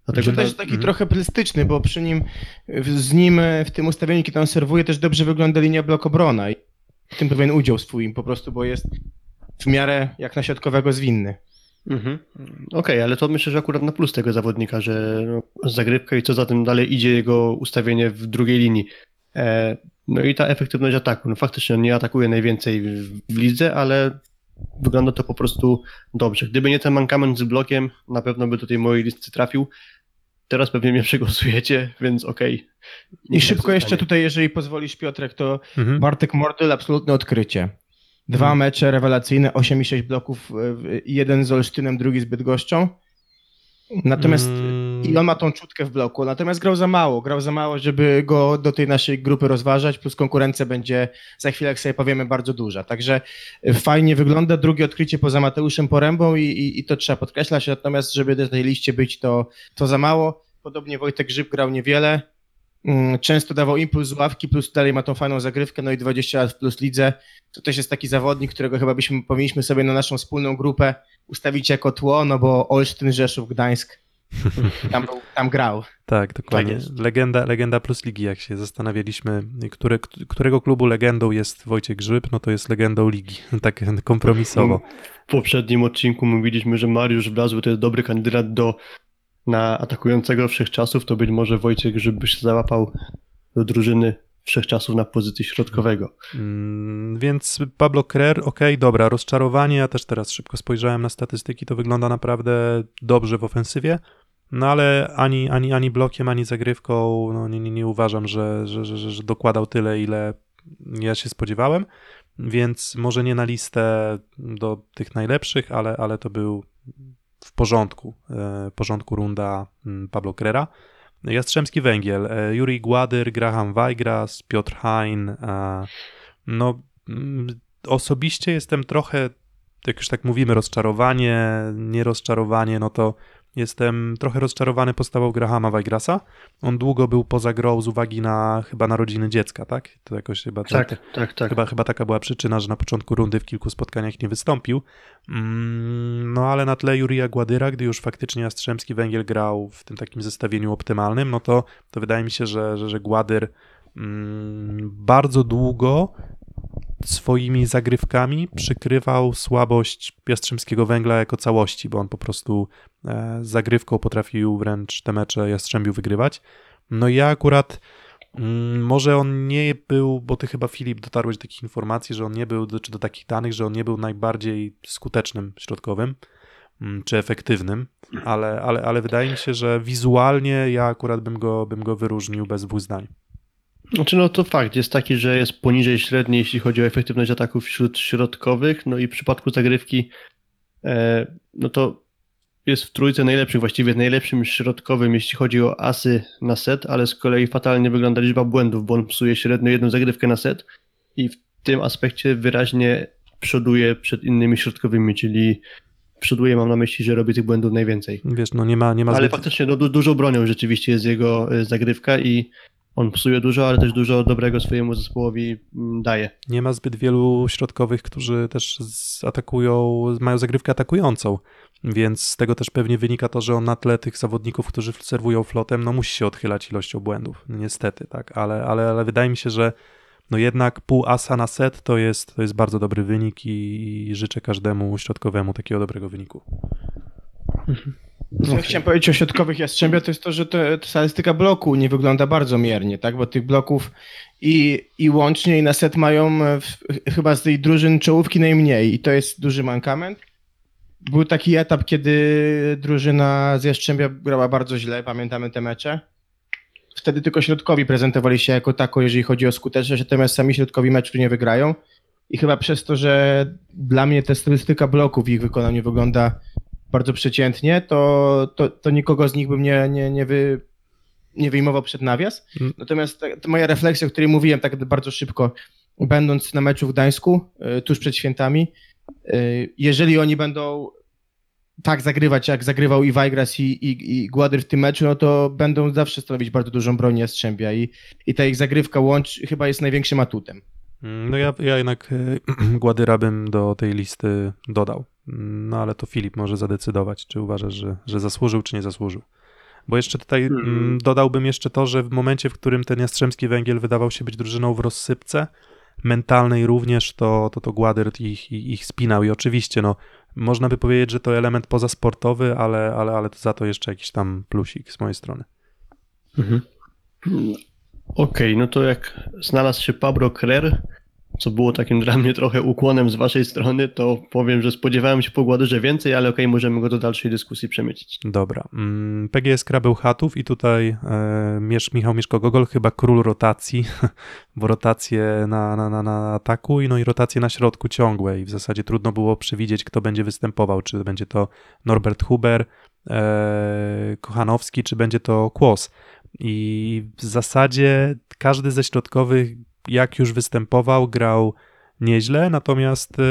Dlatego to też taki mhm. trochę plastyczny, bo przy nim, z nim e, w tym ustawieniu, kiedy on serwuje, też dobrze wygląda linia blok obrona i w tym pewien udział swój po prostu, bo jest w miarę jak na środkowego zwinny. Mhm. Okej, ale to myślę, że akurat na plus tego zawodnika, że no, zagrywka i co za tym dalej idzie jego ustawienie w drugiej linii. E, no i ta efektywność ataku. No faktycznie on nie atakuje najwięcej w, w lidze, ale wygląda to po prostu dobrze. Gdyby nie ten mankament z blokiem, na pewno by do tej mojej listy trafił. Teraz pewnie mnie przegłosujecie, więc okej. I Niech szybko jeszcze tutaj, jeżeli pozwolisz Piotrek, to Mhm. Bartek Mordyl, absolutne odkrycie. Dwa Mhm. mecze rewelacyjne, 8 i 6 bloków, e, jeden z Olsztynem, drugi z Bydgoszczą. Natomiast Mm, i on ma tą czutkę w bloku, natomiast grał za mało, grał za mało, żeby go do tej naszej grupy rozważać, plus konkurencja będzie za chwilę, jak sobie powiemy, bardzo duża. Także e, fajnie wygląda, drugie odkrycie poza Mateuszem Porębą i, i, i to trzeba podkreślać, natomiast żeby do tej liście być, to, to za mało. podobnie Wojtek Grzyb grał niewiele. Mm, Często dawał impuls z ławki, plus dalej ma tą fajną zagrywkę, no i 20 lat w plus lidze. To też jest taki zawodnik, którego chyba byśmy powinniśmy sobie na naszą wspólną grupę ustawić jako tło, no bo Olsztyn, Rzeszów, Gdańsk tam, był- tam grał. Tak, dokładnie. jest. legenda, legenda plus ligi, jak się zastanawialiśmy, które, którego klubu legendą jest Wojciech Grzyb, no to jest legendą ligi, tak kompromisowo. W poprzednim odcinku mówiliśmy, że Mariusz Blazły to jest dobry kandydat do na atakującego wszechczasów, to być może Wojciech Grzyb by się załapał do drużyny wszechczasów na pozycji środkowego. Mm, Więc Pablo Krer, okej, dobra, rozczarowanie. Ja też teraz szybko spojrzałem na statystyki, to wygląda naprawdę dobrze w ofensywie. No ale ani, ani, ani blokiem, ani zagrywką no, nie, nie, nie uważam, że, że, że, że dokładał tyle, ile ja się spodziewałem. Więc może nie na listę do tych najlepszych, ale, ale to był porządku, e, porządku runda mm, Pablo Krera. Jastrzębski Węgiel, e, Juri Gładyr, Graham Weigras, Piotr Hein. e, No, mm, osobiście jestem trochę, jak już tak mówimy, rozczarowanie, nierozczarowanie, no to jestem trochę rozczarowany postawą Grahama Weigrasa. On długo był poza grą z uwagi na chyba narodziny dziecka, tak? To jakoś chyba Tak, tak, tak. Chyba, chyba taka była przyczyna, że na początku rundy w kilku spotkaniach nie wystąpił. Mm, No ale na tle Jurija Gładyra, gdy już faktycznie Jastrzębski Węgiel grał w tym takim zestawieniu optymalnym, no to, to wydaje mi się, że, że, że Gładyr mm, bardzo długo swoimi zagrywkami przykrywał słabość Jastrzębskiego Węgla jako całości, bo on po prostu e, zagrywką potrafił wręcz te mecze Jastrzębiu wygrywać. No ja akurat Mm, Może on nie był, bo ty chyba Filip dotarłeś do takich informacji, że on nie był, czy do takich danych, że on nie był najbardziej skutecznym środkowym, mm, czy efektywnym, ale, ale, ale wydaje mi się, że wizualnie ja akurat bym go, bym go wyróżnił bez dwóch zdań. Znaczy, no to fakt jest taki, że jest poniżej średniej, jeśli chodzi o efektywność ataków wśród środkowych, no i w przypadku zagrywki, e, no to jest w trójce najlepszych, właściwie najlepszym środkowym, jeśli chodzi o asy na set, ale z kolei fatalnie wygląda liczba błędów, bo on psuje średnio jedną zagrywkę na set i w tym aspekcie wyraźnie przoduje przed innymi środkowymi, czyli przoduje, mam na myśli, że robi tych błędów najwięcej. Wiesz, no nie ma, nie ma Ale zbyt... faktycznie no, du- dużą bronią rzeczywiście jest jego e, zagrywka i on psuje dużo, ale też dużo dobrego swojemu zespołowi mm, daje. nie ma zbyt wielu środkowych, którzy też atakują, mają zagrywkę atakującą, więc z tego też pewnie wynika to, że on na tle tych zawodników, którzy serwują flotem, no musi się odchylać ilością błędów, niestety, tak, ale, ale, ale wydaje mi się, że no jednak pół asa na set to jest, to jest bardzo dobry wynik i, i życzę każdemu środkowemu takiego dobrego wyniku. Co ja chciałem powiedzieć o środkowych Jastrzębia, to jest to, że ta statystyka bloku nie wygląda bardzo miernie, tak? Bo tych bloków i, i łącznie i na set mają e, w, chyba z tej drużyn czołówki najmniej i to jest duży mankament. Był taki etap, kiedy drużyna z Jastrzębia grała bardzo źle, pamiętamy te mecze. Wtedy tylko środkowi prezentowali się jako tako, jeżeli chodzi o skuteczność, natomiast sami środkowi meczu nie wygrają. I chyba przez to, że dla mnie ta statystyka bloków w ich wykonaniu wygląda bardzo przeciętnie, to, to, to nikogo z nich bym nie, nie, nie, wy, nie wyjmował przed nawias. Mm. Natomiast ta, ta moja refleksja, o której mówiłem tak bardzo szybko, będąc na meczu w Gdańsku, y, tuż przed świętami, y, jeżeli oni będą tak zagrywać, jak zagrywał i Wajgras i, i, i Gładyr w tym meczu, no to będą zawsze stanowić bardzo dużą broń Jastrzębia i, i ta ich zagrywka łącz chyba jest największym atutem. Mm, No ja, ja jednak e, Gładyra bym do tej listy dodał. No ale to Filip może zadecydować, czy uważasz, że, że zasłużył, czy nie zasłużył. Bo jeszcze tutaj mm, dodałbym jeszcze to, że w momencie, w którym ten Jastrzębski Węgiel wydawał się być drużyną w rozsypce, mentalnej również, to, to, to Gładyr ich, ich, ich spinał i oczywiście, no, można by powiedzieć, że to element pozasportowy, ale, ale, ale to za to jeszcze jakiś tam plusik z mojej strony. Okej, no to jak znalazł się Pablo Krer, co było takim dla mnie trochę ukłonem z waszej strony, to powiem, że spodziewałem się po Gładyrze więcej, ale okej, możemy go do dalszej dyskusji przemycić. Dobra. Mm, PGS Krabeł Chatów i tutaj e, Michał Mieszko-Gogol, chyba król rotacji, bo rotacje na, na, na, na ataku i no i rotacje na środku ciągłe i w zasadzie trudno było przewidzieć, kto będzie występował, czy będzie to Norbert Huber, e, Kochanowski, czy będzie to Kłos. I w zasadzie każdy ze środkowych, jak już występował, grał nieźle, natomiast e,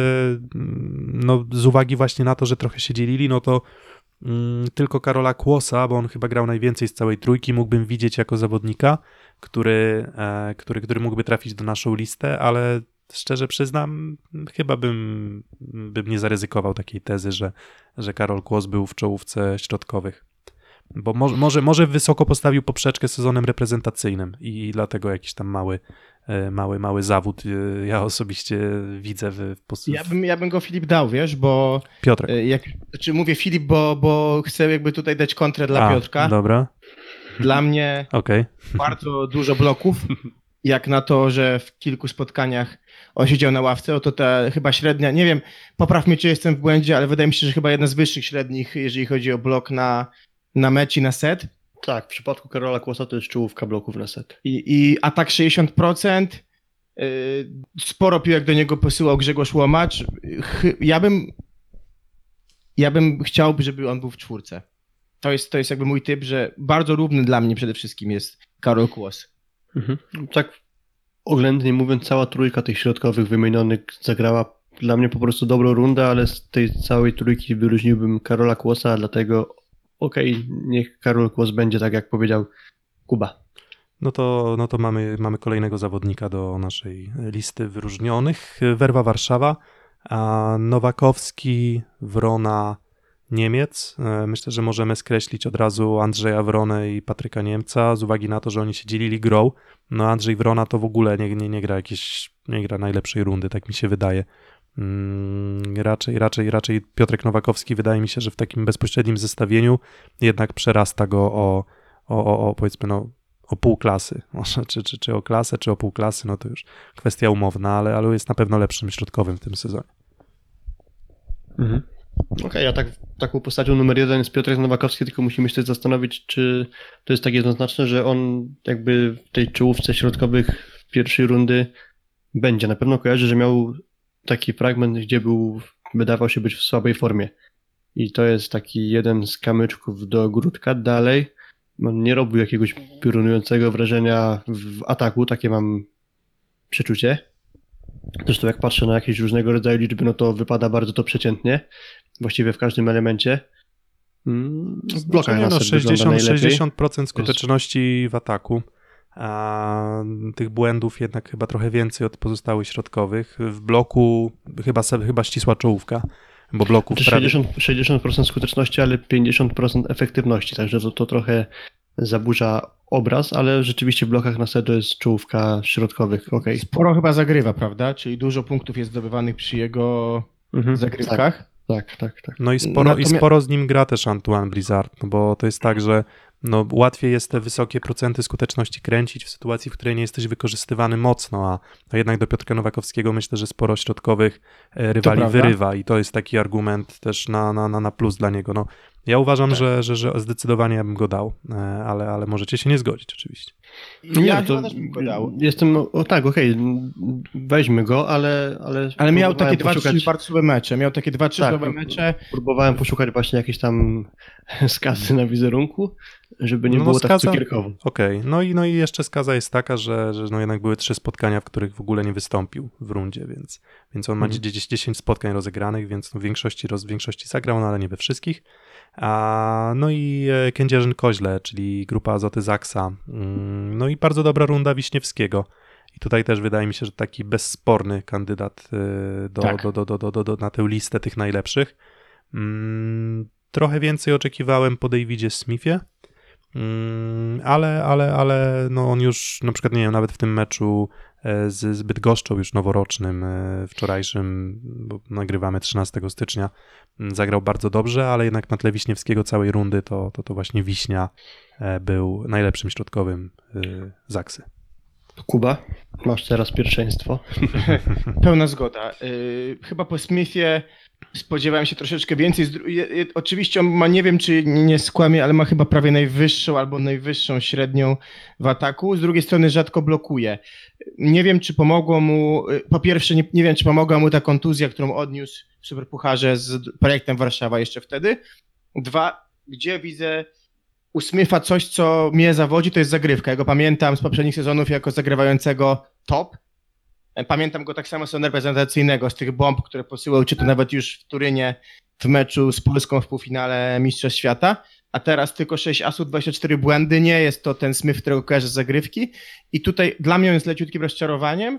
no, z uwagi właśnie na to, że trochę się dzielili, no to Mm, Tylko Karola Kłosa, bo on chyba grał najwięcej z całej trójki, mógłbym widzieć jako zawodnika, który, e, który, który mógłby trafić do naszą listę, ale szczerze przyznam, chyba bym, bym nie zaryzykował takiej tezy, że, że Karol Kłos był w czołówce środkowych. Bo może, może, może wysoko postawił poprzeczkę sezonem reprezentacyjnym i dlatego jakiś tam mały, mały, mały zawód e, ja osobiście widzę w, w, Ja bym, ja bym go Filip dał, wiesz, bo Piotrek. e, jak, znaczy mówię Filip, bo, bo chcę jakby tutaj dać kontrę dla A, Piotrka. Dobra, Dla mnie okej. bardzo dużo bloków, jak na to, że w kilku spotkaniach on siedział na ławce, oto ta chyba średnia, nie wiem, popraw mnie, czy jestem w błędzie, ale wydaje mi się, że chyba jedna z wyższych średnich, jeżeli chodzi o blok na, na mecz i na set. Tak, w przypadku Karola Kłosa to jest czołówka bloków na set. I, i atak 60%, yy, sporo piłek do niego posyłał Grzegorz Łomacz. Chy- Ja bym, ja bym chciał, żeby on był w czwórce. To jest, to jest jakby mój typ, że bardzo równy dla mnie przede wszystkim jest Karol Kłos. Mhm. Tak oględnie mówiąc, cała trójka tych środkowych wymienionych zagrała dla mnie po prostu dobrą rundę, ale z tej całej trójki wyróżniłbym Karola Kłosa, dlatego okej, niech Karol Kłos będzie tak jak powiedział Kuba. No to, no to mamy, mamy kolejnego zawodnika do naszej listy wyróżnionych. Werwa Warszawa, Nowakowski, Wrona, Niemiec. E, Myślę, że możemy skreślić od razu Andrzeja Wronę i Patryka Niemca z uwagi na to, że oni się dzielili grą. No Andrzej Wrona to w ogóle nie, nie, nie gra jakieś, nie gra najlepszej rundy, tak mi się wydaje. Mm, raczej, raczej, raczej Piotrek Nowakowski wydaje mi się, że w takim bezpośrednim zestawieniu jednak przerasta go o, o, o, o powiedzmy no o pół klasy, może, czy, czy, czy o klasę, czy o pół klasy, no to już kwestia umowna, ale, ale jest na pewno lepszym środkowym w tym sezonie. Mhm. Okej, a tak, taką postacią numer jeden jest Piotrek Nowakowski, tylko musimy się zastanowić, czy to jest tak jednoznaczne, że on jakby w tej czołówce środkowych pierwszej rundy będzie. Na pewno kojarzy, że miał taki fragment, gdzie był, wydawał się być w słabej formie. I to jest taki jeden z kamyczków do ogródka. Dalej, on nie robił jakiegoś piorunującego wrażenia w ataku, takie mam przeczucie. Zresztą jak patrzę na jakieś różnego rodzaju liczby, no to wypada bardzo to przeciętnie. Właściwie w każdym elemencie. Mm, W blokach Znaczy, na no, set wygląda 60, najlepiej. 60% skuteczności w ataku, a tych błędów jednak chyba trochę więcej od pozostałych środkowych. W bloku chyba, chyba ścisła czołówka, bo bloków Znaczy prawie... 60%, 60% skuteczności, ale 50% efektywności, także to, to trochę zaburza obraz, ale rzeczywiście w blokach na set to jest czołówka środkowych, okej. Sporo chyba zagrywa, prawda? Czyli dużo punktów jest zdobywanych przy jego Mhm, zagrywkach. Tak, tak, tak. No i sporo, i Natomiast- sporo z nim gra też Antoine Blizzard, no bo to jest tak, że no, łatwiej jest te wysokie procenty skuteczności kręcić w sytuacji, w której nie jesteś wykorzystywany mocno, a, a jednak do Piotrka Nowakowskiego myślę, że sporo środkowych e, rywali wyrywa i to jest taki argument też na, na, na, na plus dla niego. No, ja uważam, Tak. że, że, że zdecydowanie ja bym go dał, e, ale, ale możecie się nie zgodzić oczywiście. Ja no to też bym go dał. Jestem, o tak, okej, weźmy go, ale... Ale, Ale miał takie dwa, trzy bardzo słabe mecze. Miał takie dwa, trzy Tak, słabe no, mecze. Próbowałem poszukać właśnie jakieś tam skazy na wizerunku, żeby nie No, było no, tak skaza- cukierkowo. Okej, no, i, no i jeszcze skaza jest taka, że, że no jednak były trzy spotkania, w których w ogóle nie wystąpił w rundzie, więc, więc on ma Mhm. 10, 10 spotkań rozegranych, więc no w, większości, roz, w większości zagrał, no ale nie we wszystkich. No i e, Kędzierzyn Koźle, czyli grupa Azoty Zaksa. Mm, No i bardzo dobra runda Wiśniewskiego. I tutaj też wydaje mi się, że taki bezsporny kandydat e, do, Tak. do, do, do, do, do, do, na tę listę tych najlepszych. Mm, Trochę więcej oczekiwałem po Davidzie Smithie, ale, ale, ale no on już na przykład, nie wiem, nawet w tym meczu e, z, z Bydgoszczą już noworocznym, e, wczorajszym, bo nagrywamy 13 stycznia, m, zagrał bardzo dobrze, ale jednak na tle Wiśniewskiego całej rundy to, to, to właśnie Wiśnia e, był najlepszym środkowym Zaksy. Kuba, masz teraz pierwszeństwo. Pełna zgoda. Yy, chyba po Smithie spodziewałem się troszeczkę więcej. Oczywiście on ma, nie wiem czy nie skłamie, ale ma chyba prawie najwyższą albo najwyższą średnią w ataku. Z drugiej strony rzadko blokuje. Nie wiem, czy pomogło mu, yy, po pierwsze nie, nie wiem, czy pomogła mu ta kontuzja, którą odniósł w Superpucharze z projektem Warszawa jeszcze wtedy. Dwa, gdzie widzę u Smitha coś, co mnie zawodzi, to jest zagrywka. Ja go pamiętam z poprzednich sezonów jako zagrywającego top. Pamiętam go tak samo z reprezentacyjnego, z tych bomb, które posyłał, czy to nawet już w Turynie w meczu z Polską w półfinale Mistrzostw Świata, a teraz tylko 6 asów, 24 błędy. Nie jest to ten Smith, którego kojarzę z zagrywki. I tutaj dla mnie jest leciutkim rozczarowaniem.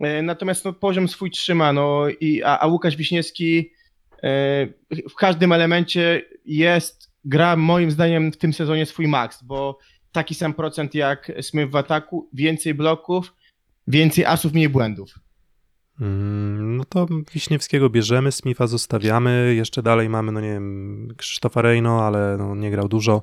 E, Natomiast no, poziom swój trzyma, no, i, a, a Łukasz Wiśniewski e, w każdym elemencie jest, gra moim zdaniem w tym sezonie swój maks, bo taki sam procent jak Smith w ataku, więcej bloków, więcej asów, mniej błędów. Mm, No to Wiśniewskiego bierzemy, Smitha zostawiamy. Jeszcze dalej mamy, no nie wiem, Krzysztofa Rejno, ale no, nie grał dużo.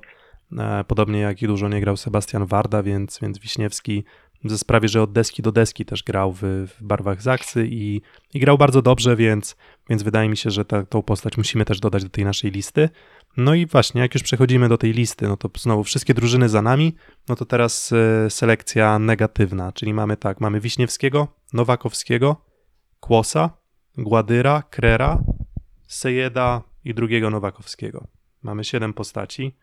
E, Podobnie jak i dużo nie grał Sebastian Warda, więc, więc Wiśniewski sprawie, że od deski do deski też grał w, w barwach Zaksy i, i grał bardzo dobrze, więc, więc wydaje mi się, że ta, tą postać musimy też dodać do tej naszej listy. No i właśnie, jak już przechodzimy do tej listy, no to znowu wszystkie drużyny za nami, no to teraz e, selekcja negatywna, czyli mamy tak, mamy Wiśniewskiego, Nowakowskiego, Kłosa, Gładyra, Krera, Sejeda i drugiego Nowakowskiego. Mamy siedem postaci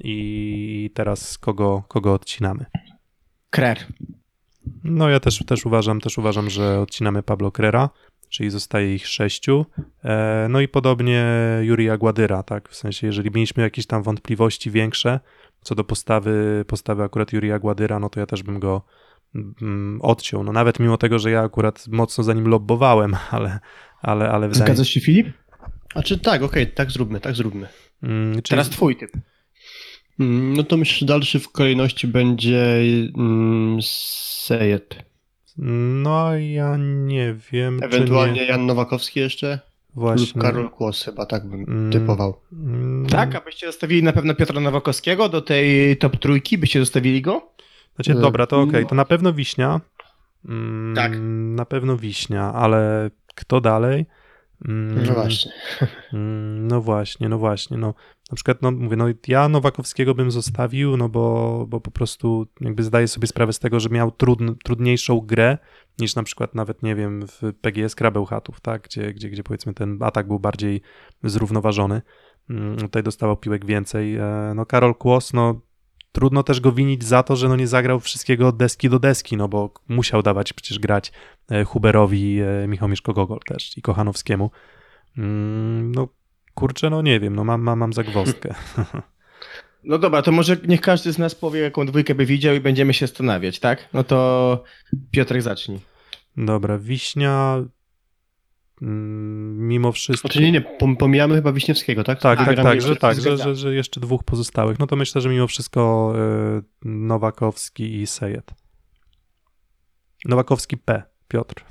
i teraz kogo, kogo odcinamy? Krer. No ja też, też, uważam, też uważam, że odcinamy Pablo Krera, czyli zostaje ich sześciu. E, no i podobnie Jurija Gładyra, tak? W sensie, jeżeli mieliśmy jakieś tam wątpliwości większe co do postawy, postawy akurat Jurija Gładyra, no to ja też bym go mm, odciął. No nawet mimo tego, że ja akurat mocno za nim lobbowałem, ale, ale, ale wydaje Zgadzasz się, Filip? A czy tak, okej, tak zróbmy, tak zróbmy. Mm, czyli, Teraz twój typ. Mm, No to myślę, że dalszy w kolejności będzie mm, Sejet. No ja nie wiem, Ewentualnie czy nie. Jan Nowakowski jeszcze Właśnie. lub Karol Kłos chyba, tak bym Mm. typował. Mm, Tak, a byście zostawili na pewno Piotra Nowakowskiego do tej top trójki? Byście zostawili go? Znaczy, E, dobra, to okej, no. to na pewno Wiśnia. Mm, Tak. Na pewno Wiśnia, ale kto dalej? Mm, No właśnie. mm, No właśnie, no właśnie. No, na przykład, no mówię, no ja Nowakowskiego bym zostawił, no bo, bo po prostu jakby zdaję sobie sprawę z tego, że miał trudn, trudniejszą grę niż na przykład nawet, nie wiem, w PGS Krabełchatów, tak? Gdzie, gdzie, gdzie powiedzmy ten atak był bardziej zrównoważony. Mm, Tutaj dostawał piłek więcej. E, No Karol Kłos, no trudno też go winić za to, że no nie zagrał wszystkiego od deski do deski, no bo musiał dawać przecież grać e, Huberowi, e, Michał Mieszko-Gogol też i Kochanowskiemu. Mm, No kurczę, no nie wiem, no mam, mam, mam zagwozdkę. No dobra, to może niech każdy z nas powie, jaką dwójkę by widział i będziemy się zastanawiać, tak? No to Piotrek zacznij. Dobra, Wiśnia mm, mimo wszystko... Znaczy nie, nie, pom- pomijamy chyba Wiśniewskiego, tak? Tak, tak, tak, że tak, że, że, że jeszcze dwóch pozostałych. No to myślę, że mimo wszystko e, Nowakowski i Sejet. Nowakowski P, Piotr.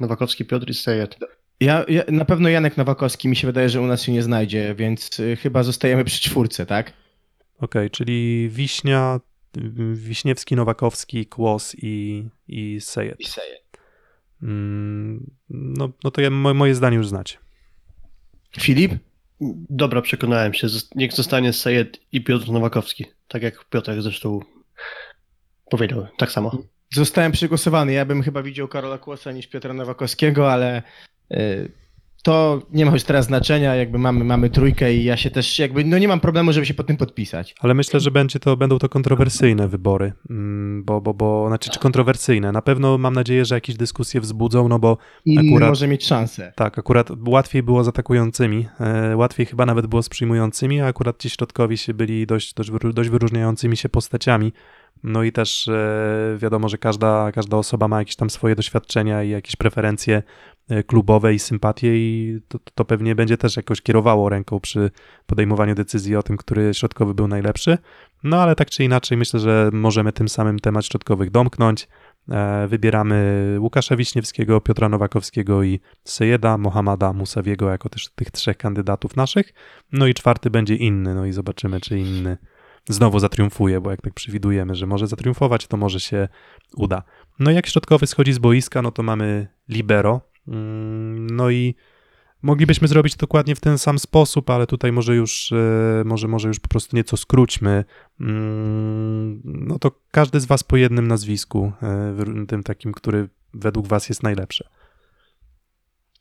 Nowakowski, Piotr i Sejet. Ja, ja, na pewno Janek Nowakowski mi się wydaje, że u nas się nie znajdzie, więc y, chyba zostajemy przy czwórce, tak? Okej, czyli Wiśnia, Wiśniewski, Nowakowski, Kłos i, i Sejet. Mm, No, no to ja, mo- moje zdanie już znacie. Filip? Dobra, przekonałem się. Niech zostanie Sejet i Piotr Nowakowski. Tak jak Piotr zresztą powiedział. Tak samo. Zostałem przegłosowany. Ja bym chyba widział Karola Kłosa niż Piotra Nowakowskiego, ale y, to nie ma już teraz znaczenia. Jakby mamy, mamy trójkę i ja się też jakby, no nie mam problemu, żeby się pod tym podpisać. Ale myślę, że będzie to, będą to kontrowersyjne wybory, mm, bo, bo, bo, znaczy, czy kontrowersyjne. Na pewno mam nadzieję, że jakieś dyskusje wzbudzą, no bo Inny Akurat- może mieć szansę. Tak, akurat łatwiej było z atakującymi, e, łatwiej chyba nawet było z przyjmującymi, a akurat ci środkowi się byli dość, dość, dość wyróżniającymi się postaciami. No i też e, wiadomo, że każda, każda osoba ma jakieś tam swoje doświadczenia i jakieś preferencje e, klubowe i sympatie i to, to pewnie będzie też jakoś kierowało ręką przy podejmowaniu decyzji o tym, który środkowy był najlepszy. No ale tak czy inaczej myślę, że możemy tym samym temat środkowych domknąć. E, Wybieramy Łukasza Wiśniewskiego, Piotra Nowakowskiego i Sejeda, Mohamada Musawiego jako też tych trzech kandydatów naszych. No i czwarty będzie inny, no i zobaczymy, czy inny znowu zatriumfuje, bo jak tak przewidujemy, że może zatriumfować, to może się uda. No i jak środkowy schodzi z boiska, no to mamy libero. Mm, No i moglibyśmy zrobić dokładnie w ten sam sposób, ale tutaj może już, e, może, może już po prostu nieco skróćmy. Mm, No to każdy z was po jednym nazwisku, e, tym takim, który według was jest najlepszy.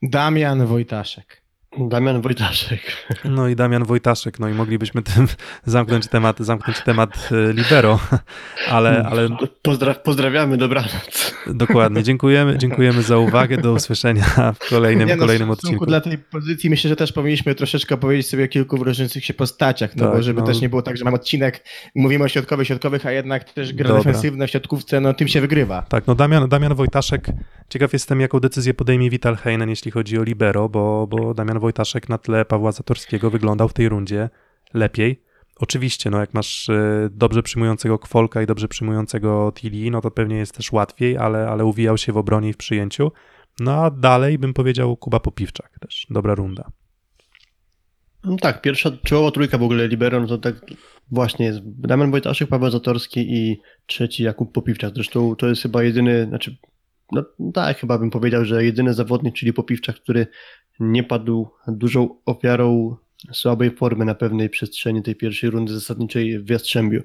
Damian Wojtaszek. Damian Wojtaszek. No i Damian Wojtaszek, no i moglibyśmy tym zamknąć temat, zamknąć temat e, libero, ale, ale Pozdra pozdrawiamy, dobranoc. dokładnie, dziękujemy, dziękujemy za uwagę, do usłyszenia w kolejnym, Nie no, kolejnym odcinku. dla tej pozycji myślę, że też powinniśmy troszeczkę powiedzieć sobie o kilku różniących się postaciach, no Tak, bo żeby no. też nie było tak, że mam odcinek, mówimy o środkowych, środkowych, a jednak też gra Dobra. defensywna w środkówce, no tym się wygrywa. Tak, no Damian, Damian Wojtaszek, ciekaw jestem, jaką decyzję podejmie Vital Heinen, jeśli chodzi o libero, bo, bo Damian Wojtaszek na tle Pawła Zatorskiego wyglądał w tej rundzie lepiej. Oczywiście, no jak masz e, dobrze przyjmującego Kwolka i dobrze przyjmującego Tilly, no to pewnie jest też łatwiej, ale, ale uwijał się w obronie i w przyjęciu. No a dalej bym powiedział Kuba Popiwczak też, dobra runda. No tak, pierwsza czołowa trójka w ogóle libero, no to tak właśnie jest Damian Wojtaszek, Paweł Zatorski i trzeci Jakub Popiwczak. Zresztą to jest chyba jedyny, znaczy, no tak, chyba bym powiedział, że jedyny zawodnik, czyli Popiwczak, który nie padł dużą ofiarą słabej formy na pewnej przestrzeni tej pierwszej rundy zasadniczej w Jastrzębiu.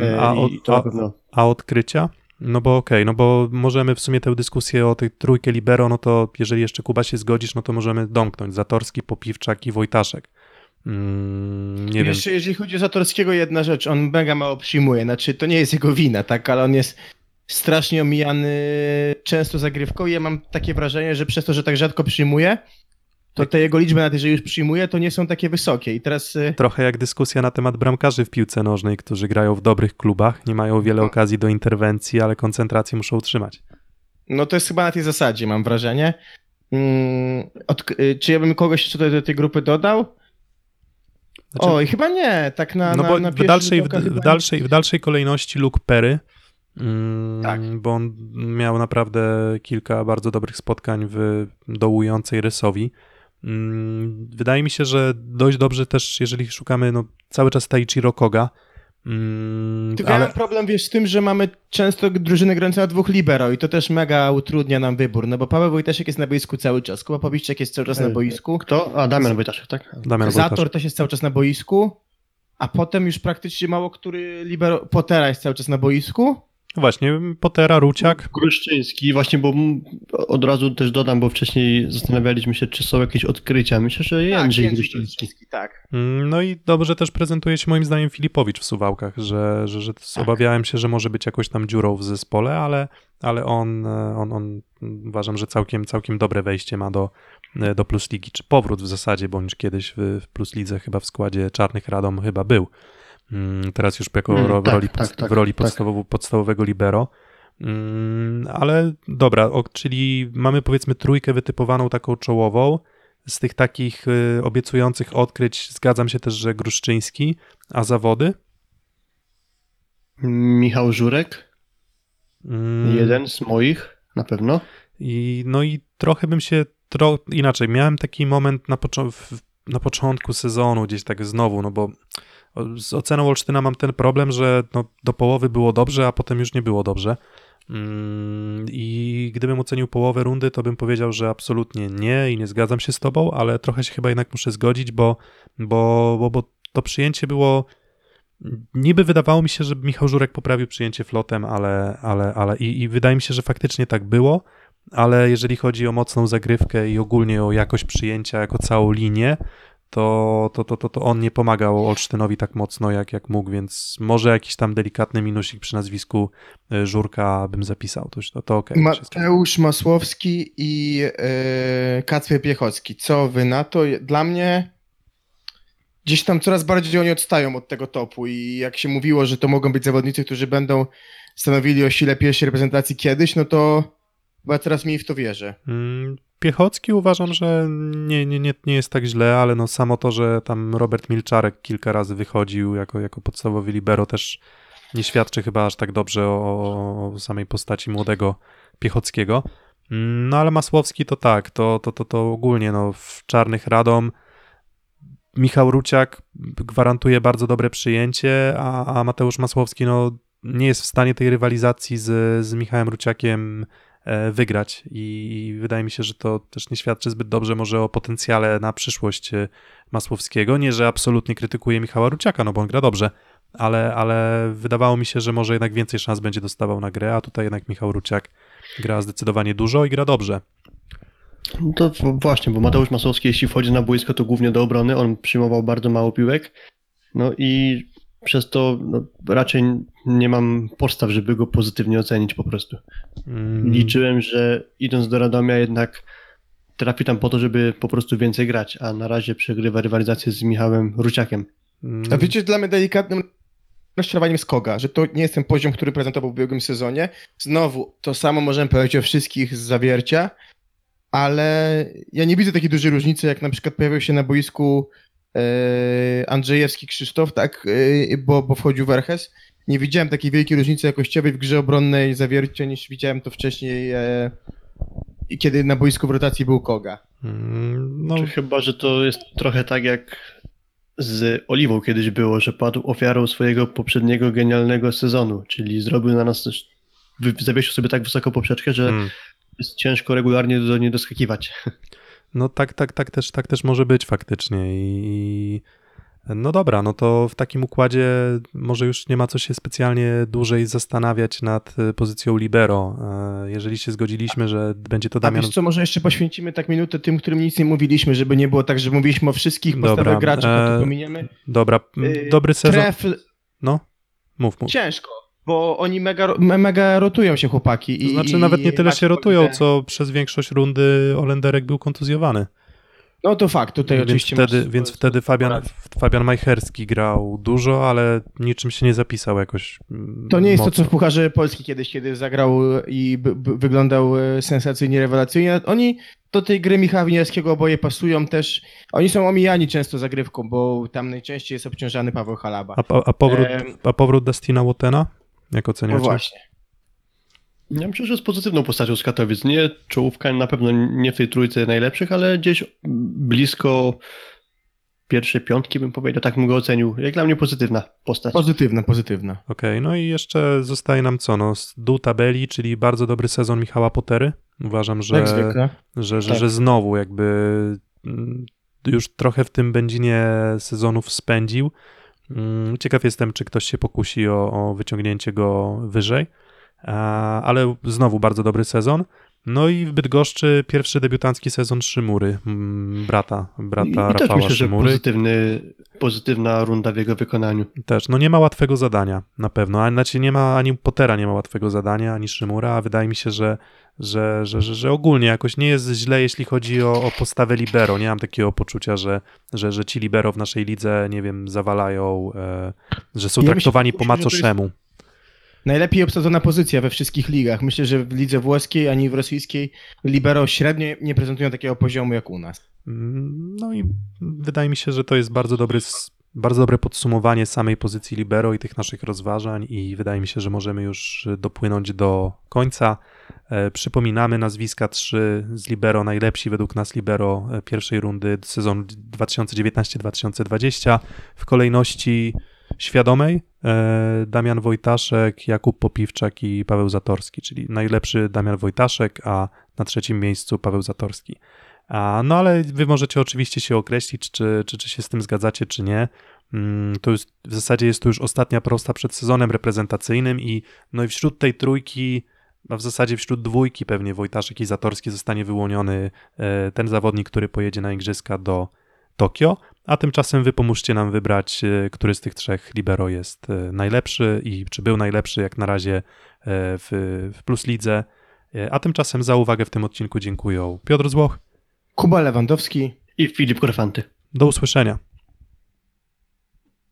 E, A od- to a- A odkrycia? No bo okej, no bo możemy w sumie tę dyskusję o tej trójkę libero, no to jeżeli jeszcze Kuba się zgodzisz, no to możemy domknąć. Zatorski, Popiwczak i Wojtaszek. Mm, nie wiem. Jeszcze jeżeli chodzi o Zatorskiego, jedna rzecz, on mega mało przyjmuje, znaczy to nie jest jego wina, tak, ale on jest strasznie omijany często zagrywką i ja mam takie wrażenie, że przez to, że tak rzadko przyjmuje, to te jego liczby, nawet jeżeli już przyjmuje, to nie są takie wysokie i teraz... y, Trochę jak dyskusja na temat bramkarzy w piłce nożnej, którzy grają w dobrych klubach, nie mają wiele okazji do interwencji, ale koncentrację muszą utrzymać. No to jest chyba na tej zasadzie, mam wrażenie. Mm, odk- y, czy ja bym kogoś jeszcze tutaj do tej grupy dodał? Znaczy, Oj, chyba nie, tak na no na, bo na w, dalszej, w, w, dalszej, w dalszej kolejności Luke Perry, mm, Tak. bo on miał naprawdę kilka bardzo dobrych spotkań w dołującej rysowi. Mm, Wydaje mi się, że dość dobrze też, jeżeli szukamy no, cały czas Taichiro Koga, mm, Tylko ja ale mam problem, wiesz, z tym, że mamy często drużyny grające na dwóch libero i to też mega utrudnia nam wybór, no bo Paweł Wojtaszek jest na boisku cały czas, Kuba Powiszczek jest cały czas na boisku, Kto? A, Damian Wojtaszek, tak? Damian Zator też jest cały czas na boisku, a potem już praktycznie mało który libero... Potera jest cały czas na boisku. Właśnie, Potera, Ruciak, Gruszczyński, właśnie, bo od razu też dodam, bo wcześniej zastanawialiśmy się, czy są jakieś odkrycia. Myślę, że Jędrzej Jędrzej Gruszczyński. Gruszczyński, tak. Mm, No i dobrze też prezentuje się moim zdaniem Filipowicz w Suwałkach, że, że, że obawiałem się, że może być jakoś tam dziurą w zespole, ale, ale on, e, on, on uważam, że całkiem, całkiem dobre wejście ma do, e, do Plus Ligi, czy powrót w zasadzie, bądź kiedyś w, w Plus Lidze chyba w składzie Czarnych Radom chyba był. Mm, Teraz już jako Mm, tak, roli, tak, tak, w roli tak. podstawowo, podstawowego libero. Mm, Ale dobra, czyli mamy powiedzmy trójkę wytypowaną taką czołową. Z tych takich y, obiecujących odkryć zgadzam się też, że Gruszczyński, a zawody? Michał Żurek, Mm, jeden z moich, na pewno. I, no i trochę bym się, tro, inaczej, miałem taki moment na, na początku sezonu, gdzieś tak znowu, no bo z oceną Olsztyna mam ten problem, że no, do połowy było dobrze, a potem już nie było dobrze. Mm, I gdybym ocenił połowę rundy, to bym powiedział, że absolutnie nie i nie zgadzam się z tobą, ale trochę się chyba jednak muszę zgodzić, bo, bo, bo, bo to przyjęcie było. Niby wydawało mi się, że Michał Żurek poprawił przyjęcie flotem, ale, ale, ale i, i wydaje mi się, że faktycznie tak było, ale jeżeli chodzi o mocną zagrywkę i ogólnie o jakość przyjęcia jako całą linię, to, to, to, to, to on nie pomagał Olsztynowi tak mocno, jak, jak mógł, więc może jakiś tam delikatny minusik przy nazwisku y, Żurka bym zapisał. To, to, to wszystko. Mateusz Masłowski i yy, Kacper Piechocki. Co wy na to? Dla mnie gdzieś tam coraz bardziej oni odstają od tego topu i jak się mówiło, że to mogą być zawodnicy, którzy będą stanowili o sile pierwszej reprezentacji kiedyś, no to chyba coraz mniej w to wierzę. Mm, Piechocki uważam, że nie, nie, nie, nie jest tak źle, ale no samo to, że tam Robert Milczarek kilka razy wychodził jako, jako podstawowy libero też nie świadczy chyba aż tak dobrze o, o samej postaci młodego Piechockiego. Mm, No ale Masłowski to tak, to, to, to, to ogólnie no, w Czarnych Radom Michał Ruciak gwarantuje bardzo dobre przyjęcie, a, a Mateusz Masłowski no, nie jest w stanie tej rywalizacji z, z Michałem Ruciakiem wygrać i wydaje mi się, że to też nie świadczy zbyt dobrze może o potencjale na przyszłość e, Masłowskiego. Nie, że absolutnie krytykuję Michała Ruciaka, no bo on gra dobrze, ale, ale wydawało mi się, że może jednak więcej szans będzie dostawał na grę, a tutaj jednak Michał Ruciak gra zdecydowanie dużo i gra dobrze. No to właśnie, bo Mateusz Masowski, jeśli wchodzi na boisko, to głównie do obrony. On przyjmował bardzo mało piłek. No i przez to no, raczej nie mam podstaw, żeby go pozytywnie ocenić po prostu. Mm, Liczyłem, że idąc do Radomia jednak trafi tam po to, żeby po prostu więcej grać, a na razie przegrywa rywalizację z Michałem Ruciakiem. mm, A wiecie, dla mnie delikatnym rozczarowaniem jest Koga, że to nie jest ten poziom, który prezentował w ubiegłym sezonie. Znowu, to samo możemy powiedzieć o wszystkich z zawiercia, ale ja nie widzę takiej dużej różnicy, jak na przykład pojawił się na boisku Andrzejewski Krzysztof, tak, e, bo, bo wchodził Werches. Nie widziałem takiej wielkiej różnicy jakościowej w grze obronnej zawiercia, niż widziałem to wcześniej, e, kiedy na boisku w rotacji był Koga. mm, no, Czy chyba, że to jest trochę tak jak z Oliwą kiedyś było, że padł ofiarą swojego poprzedniego genialnego sezonu, czyli zrobił na nas też, zawiesił sobie tak wysoko poprzeczkę, że mm. jest ciężko regularnie do niej doskakiwać. No tak, tak, tak też, tak też może być faktycznie i no dobra, no to w takim układzie może już nie ma co się specjalnie dłużej zastanawiać nad y, pozycją libero. E, Jeżeli się zgodziliśmy, że będzie to A Damian... wiesz co, może jeszcze poświęcimy tak minutę tym, którym nic nie mówiliśmy, żeby nie było tak, że mówiliśmy o wszystkich graczach, a e, tu pominiemy. Dobra, Yy, dobry sezon. Tref, No, mów, mów. ciężko, bo oni mega, mega rotują się chłopaki. To i- znaczy i- nawet nie tyle macie się rotują, co przez większość rundy Olenderek był kontuzjowany. No to fakt, tutaj Więc oczywiście wtedy, masz- więc wtedy Fabian. Fabian Majcherski grał dużo, ale niczym się nie zapisał jakoś mm, To nie jest to, mocno. co w Pucharze Polski kiedyś, kiedy zagrał i b- b- wyglądał e, sensacyjnie, rewelacyjnie. Oni do tej gry Michała Winiarskiego oboje pasują też. Oni są omijani często zagrywką, bo tam najczęściej jest obciążany Paweł Halaba. A, a, a, powrót, Em. a powrót Dustina Watena? Jak No oceniacie? właśnie. Ja myślę, że jest pozytywną postacią z Katowic. Nie czołówka, na pewno nie w tej trójce najlepszych, ale gdzieś blisko pierwszej piątki bym powiedział, tak bym go ocenił. Jak dla mnie pozytywna postać. Pozytywna, pozytywna. Okej, no i jeszcze zostaje nam co? No, z dół tabeli, czyli bardzo dobry sezon Michała Potery. Uważam, że, Jak zwykle. że, że, Tak. że znowu jakby mm, już trochę w tym będzinie sezonów spędził. Mm, Ciekaw jestem, czy ktoś się pokusi o, o wyciągnięcie go wyżej, ale znowu bardzo dobry sezon. No i w Bydgoszczy pierwszy debiutancki sezon Szymury, mm, brata, brata I też Rafała myślę, że Szymury. pozytywny, pozytywna runda w jego wykonaniu. Też, no nie ma łatwego zadania, na pewno. A znaczy nie ma, ani Pottera nie ma łatwego zadania, ani Szymura, a wydaje mi się, że, że, że, że, że ogólnie jakoś nie jest źle, jeśli chodzi o, o postawę libero. Nie mam takiego poczucia, że, że, że ci libero w naszej lidze, nie wiem, zawalają, e, że są Ja traktowani myślę, po macoszemu. Najlepiej obsadzona pozycja we wszystkich ligach. Myślę, że w lidze włoskiej ani w rosyjskiej libero średnio nie prezentują takiego poziomu jak u nas. Mm, No i wydaje mi się, że to jest bardzo dobry, bardzo dobre podsumowanie samej pozycji libero i tych naszych rozważań i wydaje mi się, że możemy już dopłynąć do końca. E, Przypominamy nazwiska trzy z libero, najlepsi według nas libero e, pierwszej rundy sezonu 2019-2020 w kolejności świadomej e, Damian Wojtaszek, Jakub Popiwczak i Paweł Zatorski, czyli najlepszy Damian Wojtaszek, a na trzecim miejscu Paweł Zatorski. No ale wy możecie oczywiście się określić, czy, czy, czy się z tym zgadzacie, czy nie. Mm, To jest, w zasadzie jest to już ostatnia prosta przed sezonem reprezentacyjnym i no i wśród tej trójki, a w zasadzie wśród dwójki pewnie Wojtaszek i Zatorski zostanie wyłoniony e, ten zawodnik, który pojedzie na igrzyska do Tokio, a tymczasem wy pomóżcie nam wybrać, e, który z tych trzech libero jest e, najlepszy i czy był najlepszy jak na razie e, w, w Plus Lidze. A tymczasem za uwagę w tym odcinku dziękuję Piotr Złoch. Kuba Lewandowski. I Filip Korfanty. Do usłyszenia.